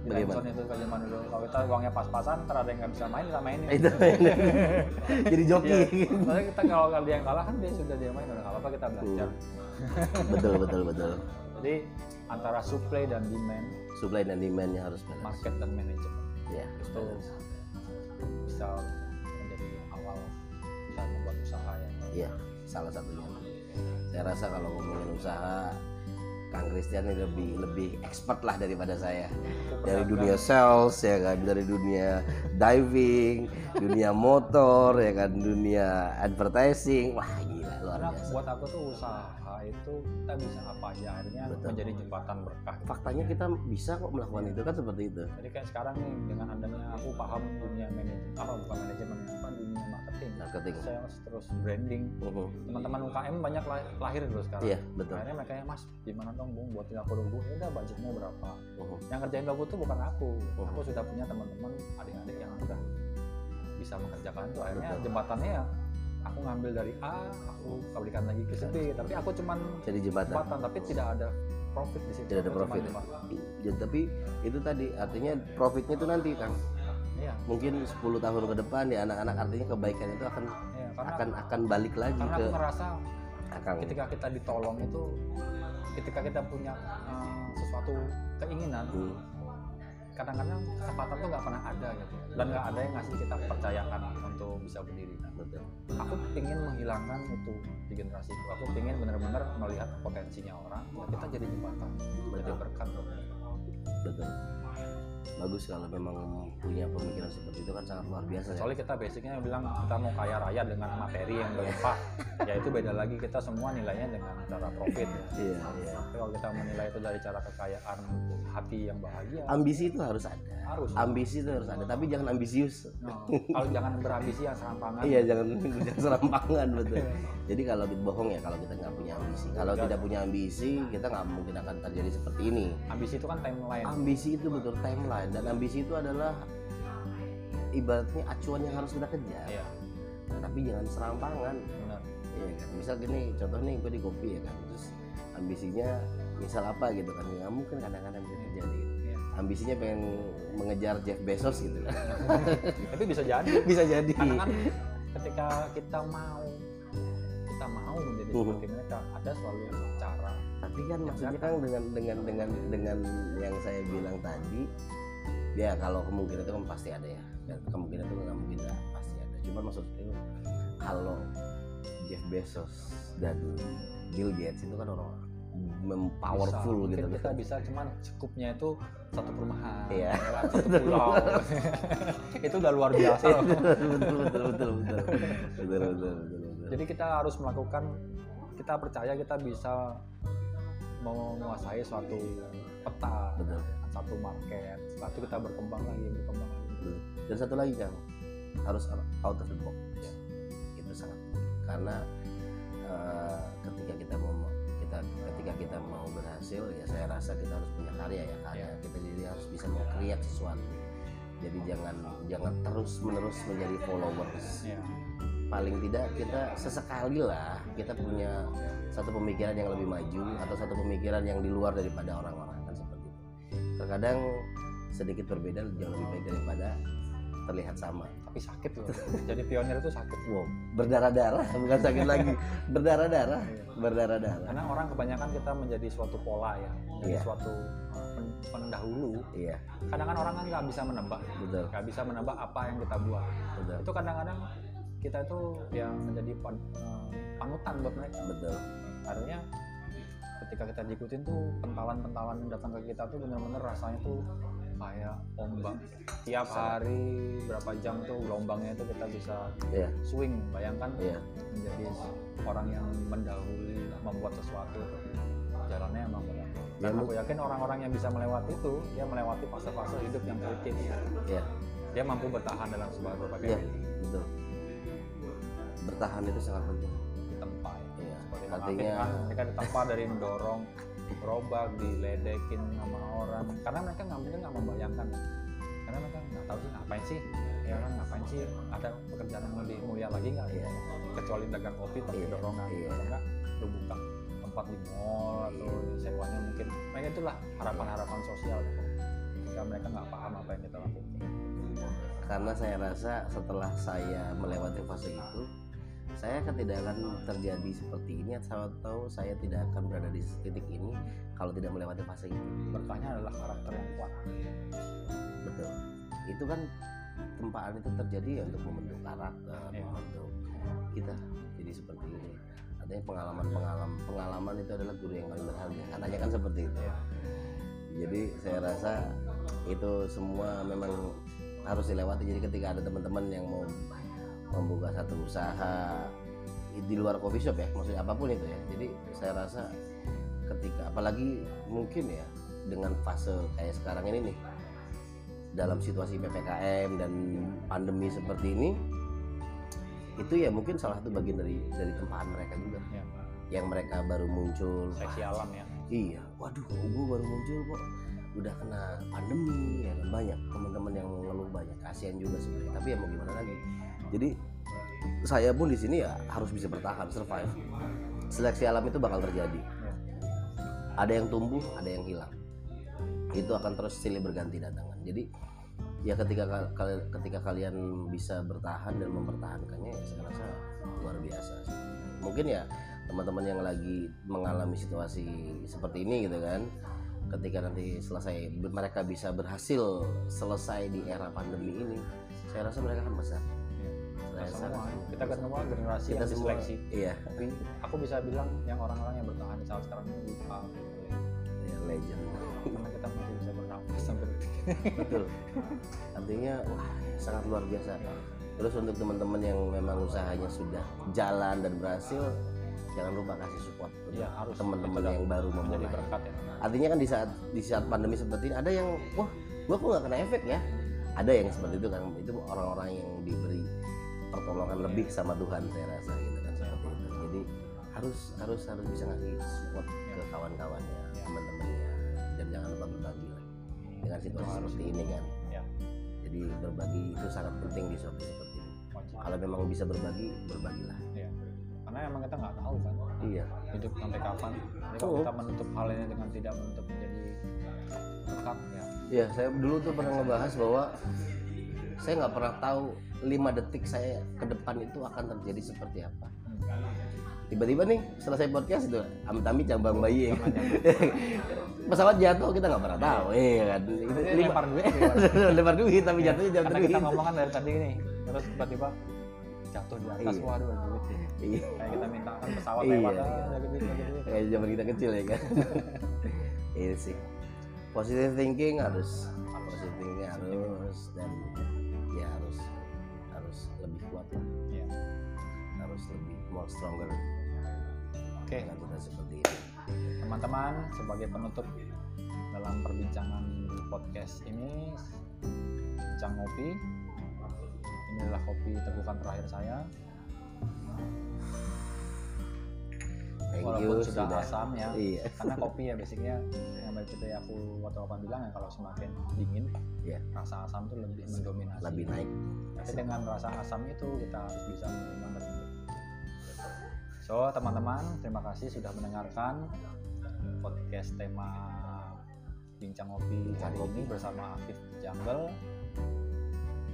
S1: di
S2: Bagaimana?
S1: Itu ke zaman dulu. Kalau kita uangnya pas-pasan ntar ada yang nggak bisa main kita mainin.
S2: Itu jadi joki.
S1: Soalnya kita kalau dia yang kalah kan dia sudah dia main udah nggak apa-apa kita belajar.
S2: Betul betul betul.
S1: Jadi antara supply dan demand.
S2: Supply dan demandnya harus balance.
S1: Market dan manajemen.
S2: Ya
S1: itu bisa menjadi awal bisa membuat usaha yang
S2: Iya, salah satunya. Saya rasa kalau ngomongin usaha, Kang Christian ini lebih lebih expert lah daripada saya. Dari dunia sales ya kan, dari dunia diving, dunia motor ya kan, dunia advertising. Wah gila.
S1: Buat aku tuh usaha itu kita bisa apa aja akhirnya
S2: Betul.
S1: menjadi jembatan berkah
S2: Faktanya kita bisa kok melakukan itu kan seperti itu.
S1: jadi kayak sekarang nih dengan adanya aku paham dunia manajemen apa bukan manajemen apa dunia marketing
S2: Marketing.
S1: sales terus branding
S2: Mhm.
S1: teman-teman UKM banyak lah- lahir dulu sekarang
S2: Iya betul.
S1: akhirnya mereka ya mas gimana dong bung buatin aku logo ya udah budgetnya berapa
S2: Mhm.
S1: yang kerjain logo tuh bukan aku
S2: Oh.
S1: aku sudah punya teman-teman adik-adik yang udah bisa mengerjakan itu akhirnya
S2: Betul.
S1: jembatannya ya aku ngambil dari A aku berikan lagi ke B tapi aku cuman
S2: Jadi jembatan.
S1: jembatan tapi tidak ada profit di situ.
S2: Tidak ada profit. Ya, tapi itu tadi artinya profitnya itu nanti kan
S1: iya.
S2: Mungkin 10 tahun ke depan ya anak-anak artinya kebaikan itu akan
S1: iya karena
S2: akan akan balik lagi
S1: karena
S2: ke
S1: aku ngerasa
S2: akang
S1: ketika kita ditolong itu ketika kita punya uh, sesuatu keinginan
S2: Hmm,
S1: kadang-kadang kesempatan tuh nggak pernah ada gitu dan nggak ada yang ngasih kita kepercayaan untuk bisa berdiri. Nah,
S2: betul.
S1: Aku ingin menghilangkan itu di generasiku aku ingin benar-benar melihat potensinya orang ya kita jadi jembatan jadi berkat loh.
S2: betul bagus kalau memang punya pemikiran seperti itu kan sangat luar biasa ya.
S1: Soalnya kita basicnya bilang kita mau kaya raya dengan materi yang berlimpah ya itu beda lagi. Kita semua nilainya dengan cara profit ya.
S2: iya iya.
S1: Tapi kalau kita menilai itu dari cara kekayaan hati yang bahagia.
S2: Ambisi itu harus ada.
S1: Harus.
S2: Ambisi itu harus ada. Tapi jangan ambisius.
S1: No. kalau jangan berambisi yang serampangan.
S2: Iya jangan jangan serampangan betul. Jadi kalau bohong ya kalau kita nggak punya ambisi. Kalau tidak punya ambisi kita nggak mungkin akan terjadi seperti ini.
S1: Ambisi itu kan timeline.
S2: Ambisi itu betul timeline dan ambisi itu adalah ibaratnya acuan yang harus kita kejar.
S1: Iya.
S2: Nah, tapi jangan serampangan.
S1: Benar.
S2: Iya kan, misal gini, contoh nih gue di kopi ya kan, terus ambisinya misal apa gitu kan, nggak mungkin kadang-kadang bisa terjadi.
S1: Iya.
S2: Ambisinya pengen mengejar Jeff Bezos gitu. Kan,
S1: tapi bisa jadi.
S2: Bisa jadi.
S1: karena kan ketika kita mau kita mau menjadi
S2: Mhm.
S1: seperti mereka ada selalu cara
S2: Tapi kan maksudnya kan dengan dengan dengan dengan yang saya bilang tadi, ya kalau kemungkinan itu kan pasti ada ya. Kemungkinan itu nggak mungkin lah pasti ada. Cuma maksudnya kalau Jeff Bezos dan Bill Gates itu kan orang powerful gitu.
S1: kita bisa cuman cukupnya itu satu perumahan
S2: iya.
S1: Ya kan? satu pulau. Itu udah luar biasa jadi kita harus melakukan kita percaya kita bisa menguasai suatu peta
S2: betul.
S1: satu market setelah itu kita berkembang lagi berkembang lagi.
S2: Betul. dan satu lagi kang harus out of the box.
S1: Ya.
S2: itu sangat penting. Karena eh, ketika kita mau kita ketika kita mau berhasil ya saya rasa kita harus punya karya ya karya kita jadi harus bisa mengkreat sesuatu. Jadi jangan jangan terus menerus menjadi followers.
S1: Ya.
S2: Paling tidak kita sesekali lah kita punya satu pemikiran yang lebih maju atau satu pemikiran yang di luar daripada orang-orang. kan terkadang sedikit berbeda jauh lebih baik daripada terlihat sama.
S1: Tapi sakit loh. Jadi pionir itu sakit
S2: wow berdarah-darah bukan sakit lagi. Berdarah-darah berdarah-darah.
S1: Karena orang kebanyakan kita menjadi suatu pola ya menjadi
S2: Iya.
S1: suatu pen- pendahulu
S2: iya.
S1: Kadang kan orang kan nggak bisa menebak.
S2: Betul.
S1: Nggak bisa menebak apa yang kita buat.
S2: Betul.
S1: Itu kadang-kadang kita itu yang menjadi pan- uh, panutan buat mereka.
S2: Betul.
S1: Artinya ketika kita diikutin tuh pentalan-pentalan yang datang ke kita tuh bener-bener rasanya tuh kayak ombak. Tiap hari berapa jam tuh gelombangnya itu kita bisa
S2: iya.
S1: swing bayangkan
S2: iya.
S1: menjadi orang yang mendahului membuat sesuatu. Jalannya emang berat
S2: Ya,
S1: dan
S2: Bu.
S1: aku yakin orang-orang yang bisa melewati itu dia melewati fase-fase hidup yang kritis
S2: iya.
S1: Dia mampu bertahan dalam sebuah berbagai
S2: iya betul. Bertahan itu sangat penting.
S1: ya.
S2: Iya
S1: Bang
S2: artinya
S1: Afif kan mereka ditempa dari mendorong gerobak diledekin sama orang. Karena mereka nggak mungkin nggak membayangkan. Karena mereka nggak tahu sih ngapain sih? Ya kan ngapain sih? Ada pekerjaan yang lebih mulia lagi nggak?
S2: Iya.
S1: kecuali dagang kopi tapi
S2: Iya,
S1: dorongan.
S2: Iya.
S1: atau enggak lu buka tempat di mall atau sewanya mungkin. Mereka itulah harapan-harapan sosial ketika mereka nggak paham apa yang kita lakukan.
S2: Karena saya rasa setelah saya melewati fase itu saya akan tidak akan terjadi seperti ini atau saya tidak akan berada di titik ini kalau tidak melewati fase itu
S1: berkahnya adalah karakter yang kuat.
S2: Betul. Itu kan tempaan itu terjadi ya untuk membentuk karakter
S1: Iya.
S2: membentuk kita jadi seperti ini. Artinya pengalaman pengalaman pengalaman itu adalah guru yang paling berharga. Katanya kan seperti itu
S1: ya.
S2: Jadi saya rasa itu semua memang harus dilewati. Jadi ketika ada teman-teman yang mau membuka satu usaha di luar coffee shop ya maksudnya apa pun itu ya. Jadi saya rasa ketika apalagi mungkin ya dengan fase kayak sekarang ini nih dalam situasi ppkm dan pandemi seperti ini itu ya mungkin salah satu bagian dari dari tempaan mereka juga.
S1: Ya
S2: yang mereka baru muncul.
S1: Seksi alam ya.
S2: Iya, waduh, gue baru muncul kok. Udah kena pandemi ya kan. Banyak teman-teman yang ngeluh banyak kasihan juga sebenarnya. Tapi ya mau gimana lagi jadi saya pun di sini ya harus bisa bertahan survive. Seleksi alam itu bakal terjadi. Ada yang tumbuh ada yang hilang. Itu akan terus silih berganti datangan. Jadi ya ketika kal- kal- ketika kalian bisa bertahan dan mempertahankannya ya saya rasa luar biasa mungkin ya teman-teman yang lagi mengalami situasi seperti ini gitu kan ketika nanti selesai mereka bisa berhasil selesai di era pandemi ini saya rasa mereka akan besar
S1: kita
S2: Saya
S1: semua. kita kan semua generasi
S2: kita
S1: yang
S2: semua.
S1: diseleksi.
S2: Iya.
S1: Tapi aku bisa bilang yang orang-orang yang bertahan saat sekarang ini lupa.
S2: Iya, legend.
S1: Karena kita masih bisa bernafas sampai
S2: betul. Artinya wah sangat luar biasa. Terus untuk teman-teman yang memang usahanya sudah jalan dan berhasil jangan lupa kasih support
S1: Iya, harus.
S2: teman-teman yang baru memulai.
S1: berkat ya.
S2: Artinya kan di saat di saat pandemi seperti ini ada yang wah gua kok nggak kena efek ya? Ada yang seperti itu kan itu orang-orang yang diberi pertolongan lebih sama Tuhan saya rasa gitu kan seperti itu. Jadi harus harus harus bisa ngasih support ke kawan-kawannya teman-temannya dan jangan lupa berbagi lah dengan situasi seperti ini kan.
S1: Ya
S2: jadi berbagi itu sangat penting di suatu seperti ini. Kalau memang bisa berbagi berbagilah.
S1: Ya karena emang kita nggak tahu kan
S2: iya.
S1: Hidup sampai kapan. Jadi kalau
S2: Oh.
S1: kita menutup hal ini dengan tidak menutup menjadi berkat ya.
S2: Iya, saya dulu tuh pernah ngebahas bahwa saya nggak pernah tahu lima detik saya ke depan itu akan terjadi seperti apa. Tiba-tiba nih setelah saya podcast itu amit-amit cabang bayi ya. kan. Pesawat jatuh kita nggak pernah tahu, iya kan. Itu
S1: Ini
S2: lima
S1: lempar duit gitu.
S2: lempar duit tapi jatuhnya jatuh
S1: karena
S2: duit.
S1: kita ngomong kan dari tadi nih terus tiba-tiba jatuh di atas
S2: Iya.
S1: waduh duit
S2: Iya.
S1: kayak kita minta kan pesawat
S2: Iya,
S1: lewat
S2: iya.
S1: ah, duit ada duit
S2: Kayak zaman kita kecil ya kan. Iya sih. Positive thinking harus positive thinking harus dan ya harus harus lebih kuat lah.
S1: Iya.
S2: harus lebih more stronger
S1: Oke.
S2: dengan kita seperti ini.
S1: teman-teman sebagai penutup dalam perbincangan di podcast ini bincang ngopi ini adalah kopi tegukan terakhir saya
S2: Thank
S1: walaupun
S2: you
S1: sudah, asam ya
S2: Iya.
S1: karena kopi ya basicnya yang baik itu ya aku waktu apa bilang ya kalau semakin dingin
S2: Iya.
S1: rasa asam tuh lebih mendominasi
S2: Lebih naik.
S1: tapi dengan rasa asam itu kita harus bisa menerima dan. So teman-teman terima kasih sudah mendengarkan podcast tema bincang
S2: Bincang
S1: hari ini bersama Afif Jungle.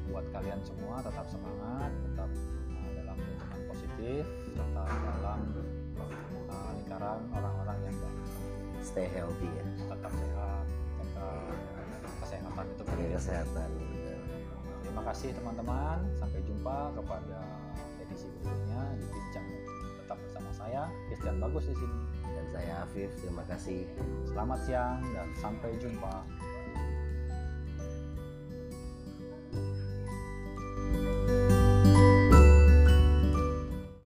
S1: Buat kalian semua tetap semangat, tetap dalam lingkungan positif, tetap dalam sekarang orang-orang yang
S2: stay healthy ya
S1: tetap sehat tetap kesehatan itu penting.
S2: Kesehatan
S1: terima kasih teman-teman. Sampai jumpa kepada edisi berikutnya. Di bincang tetap bersama saya Christian Bagus di sini.
S2: Dan saya Afif terima kasih.
S1: Selamat siang dan sampai jumpa. thank you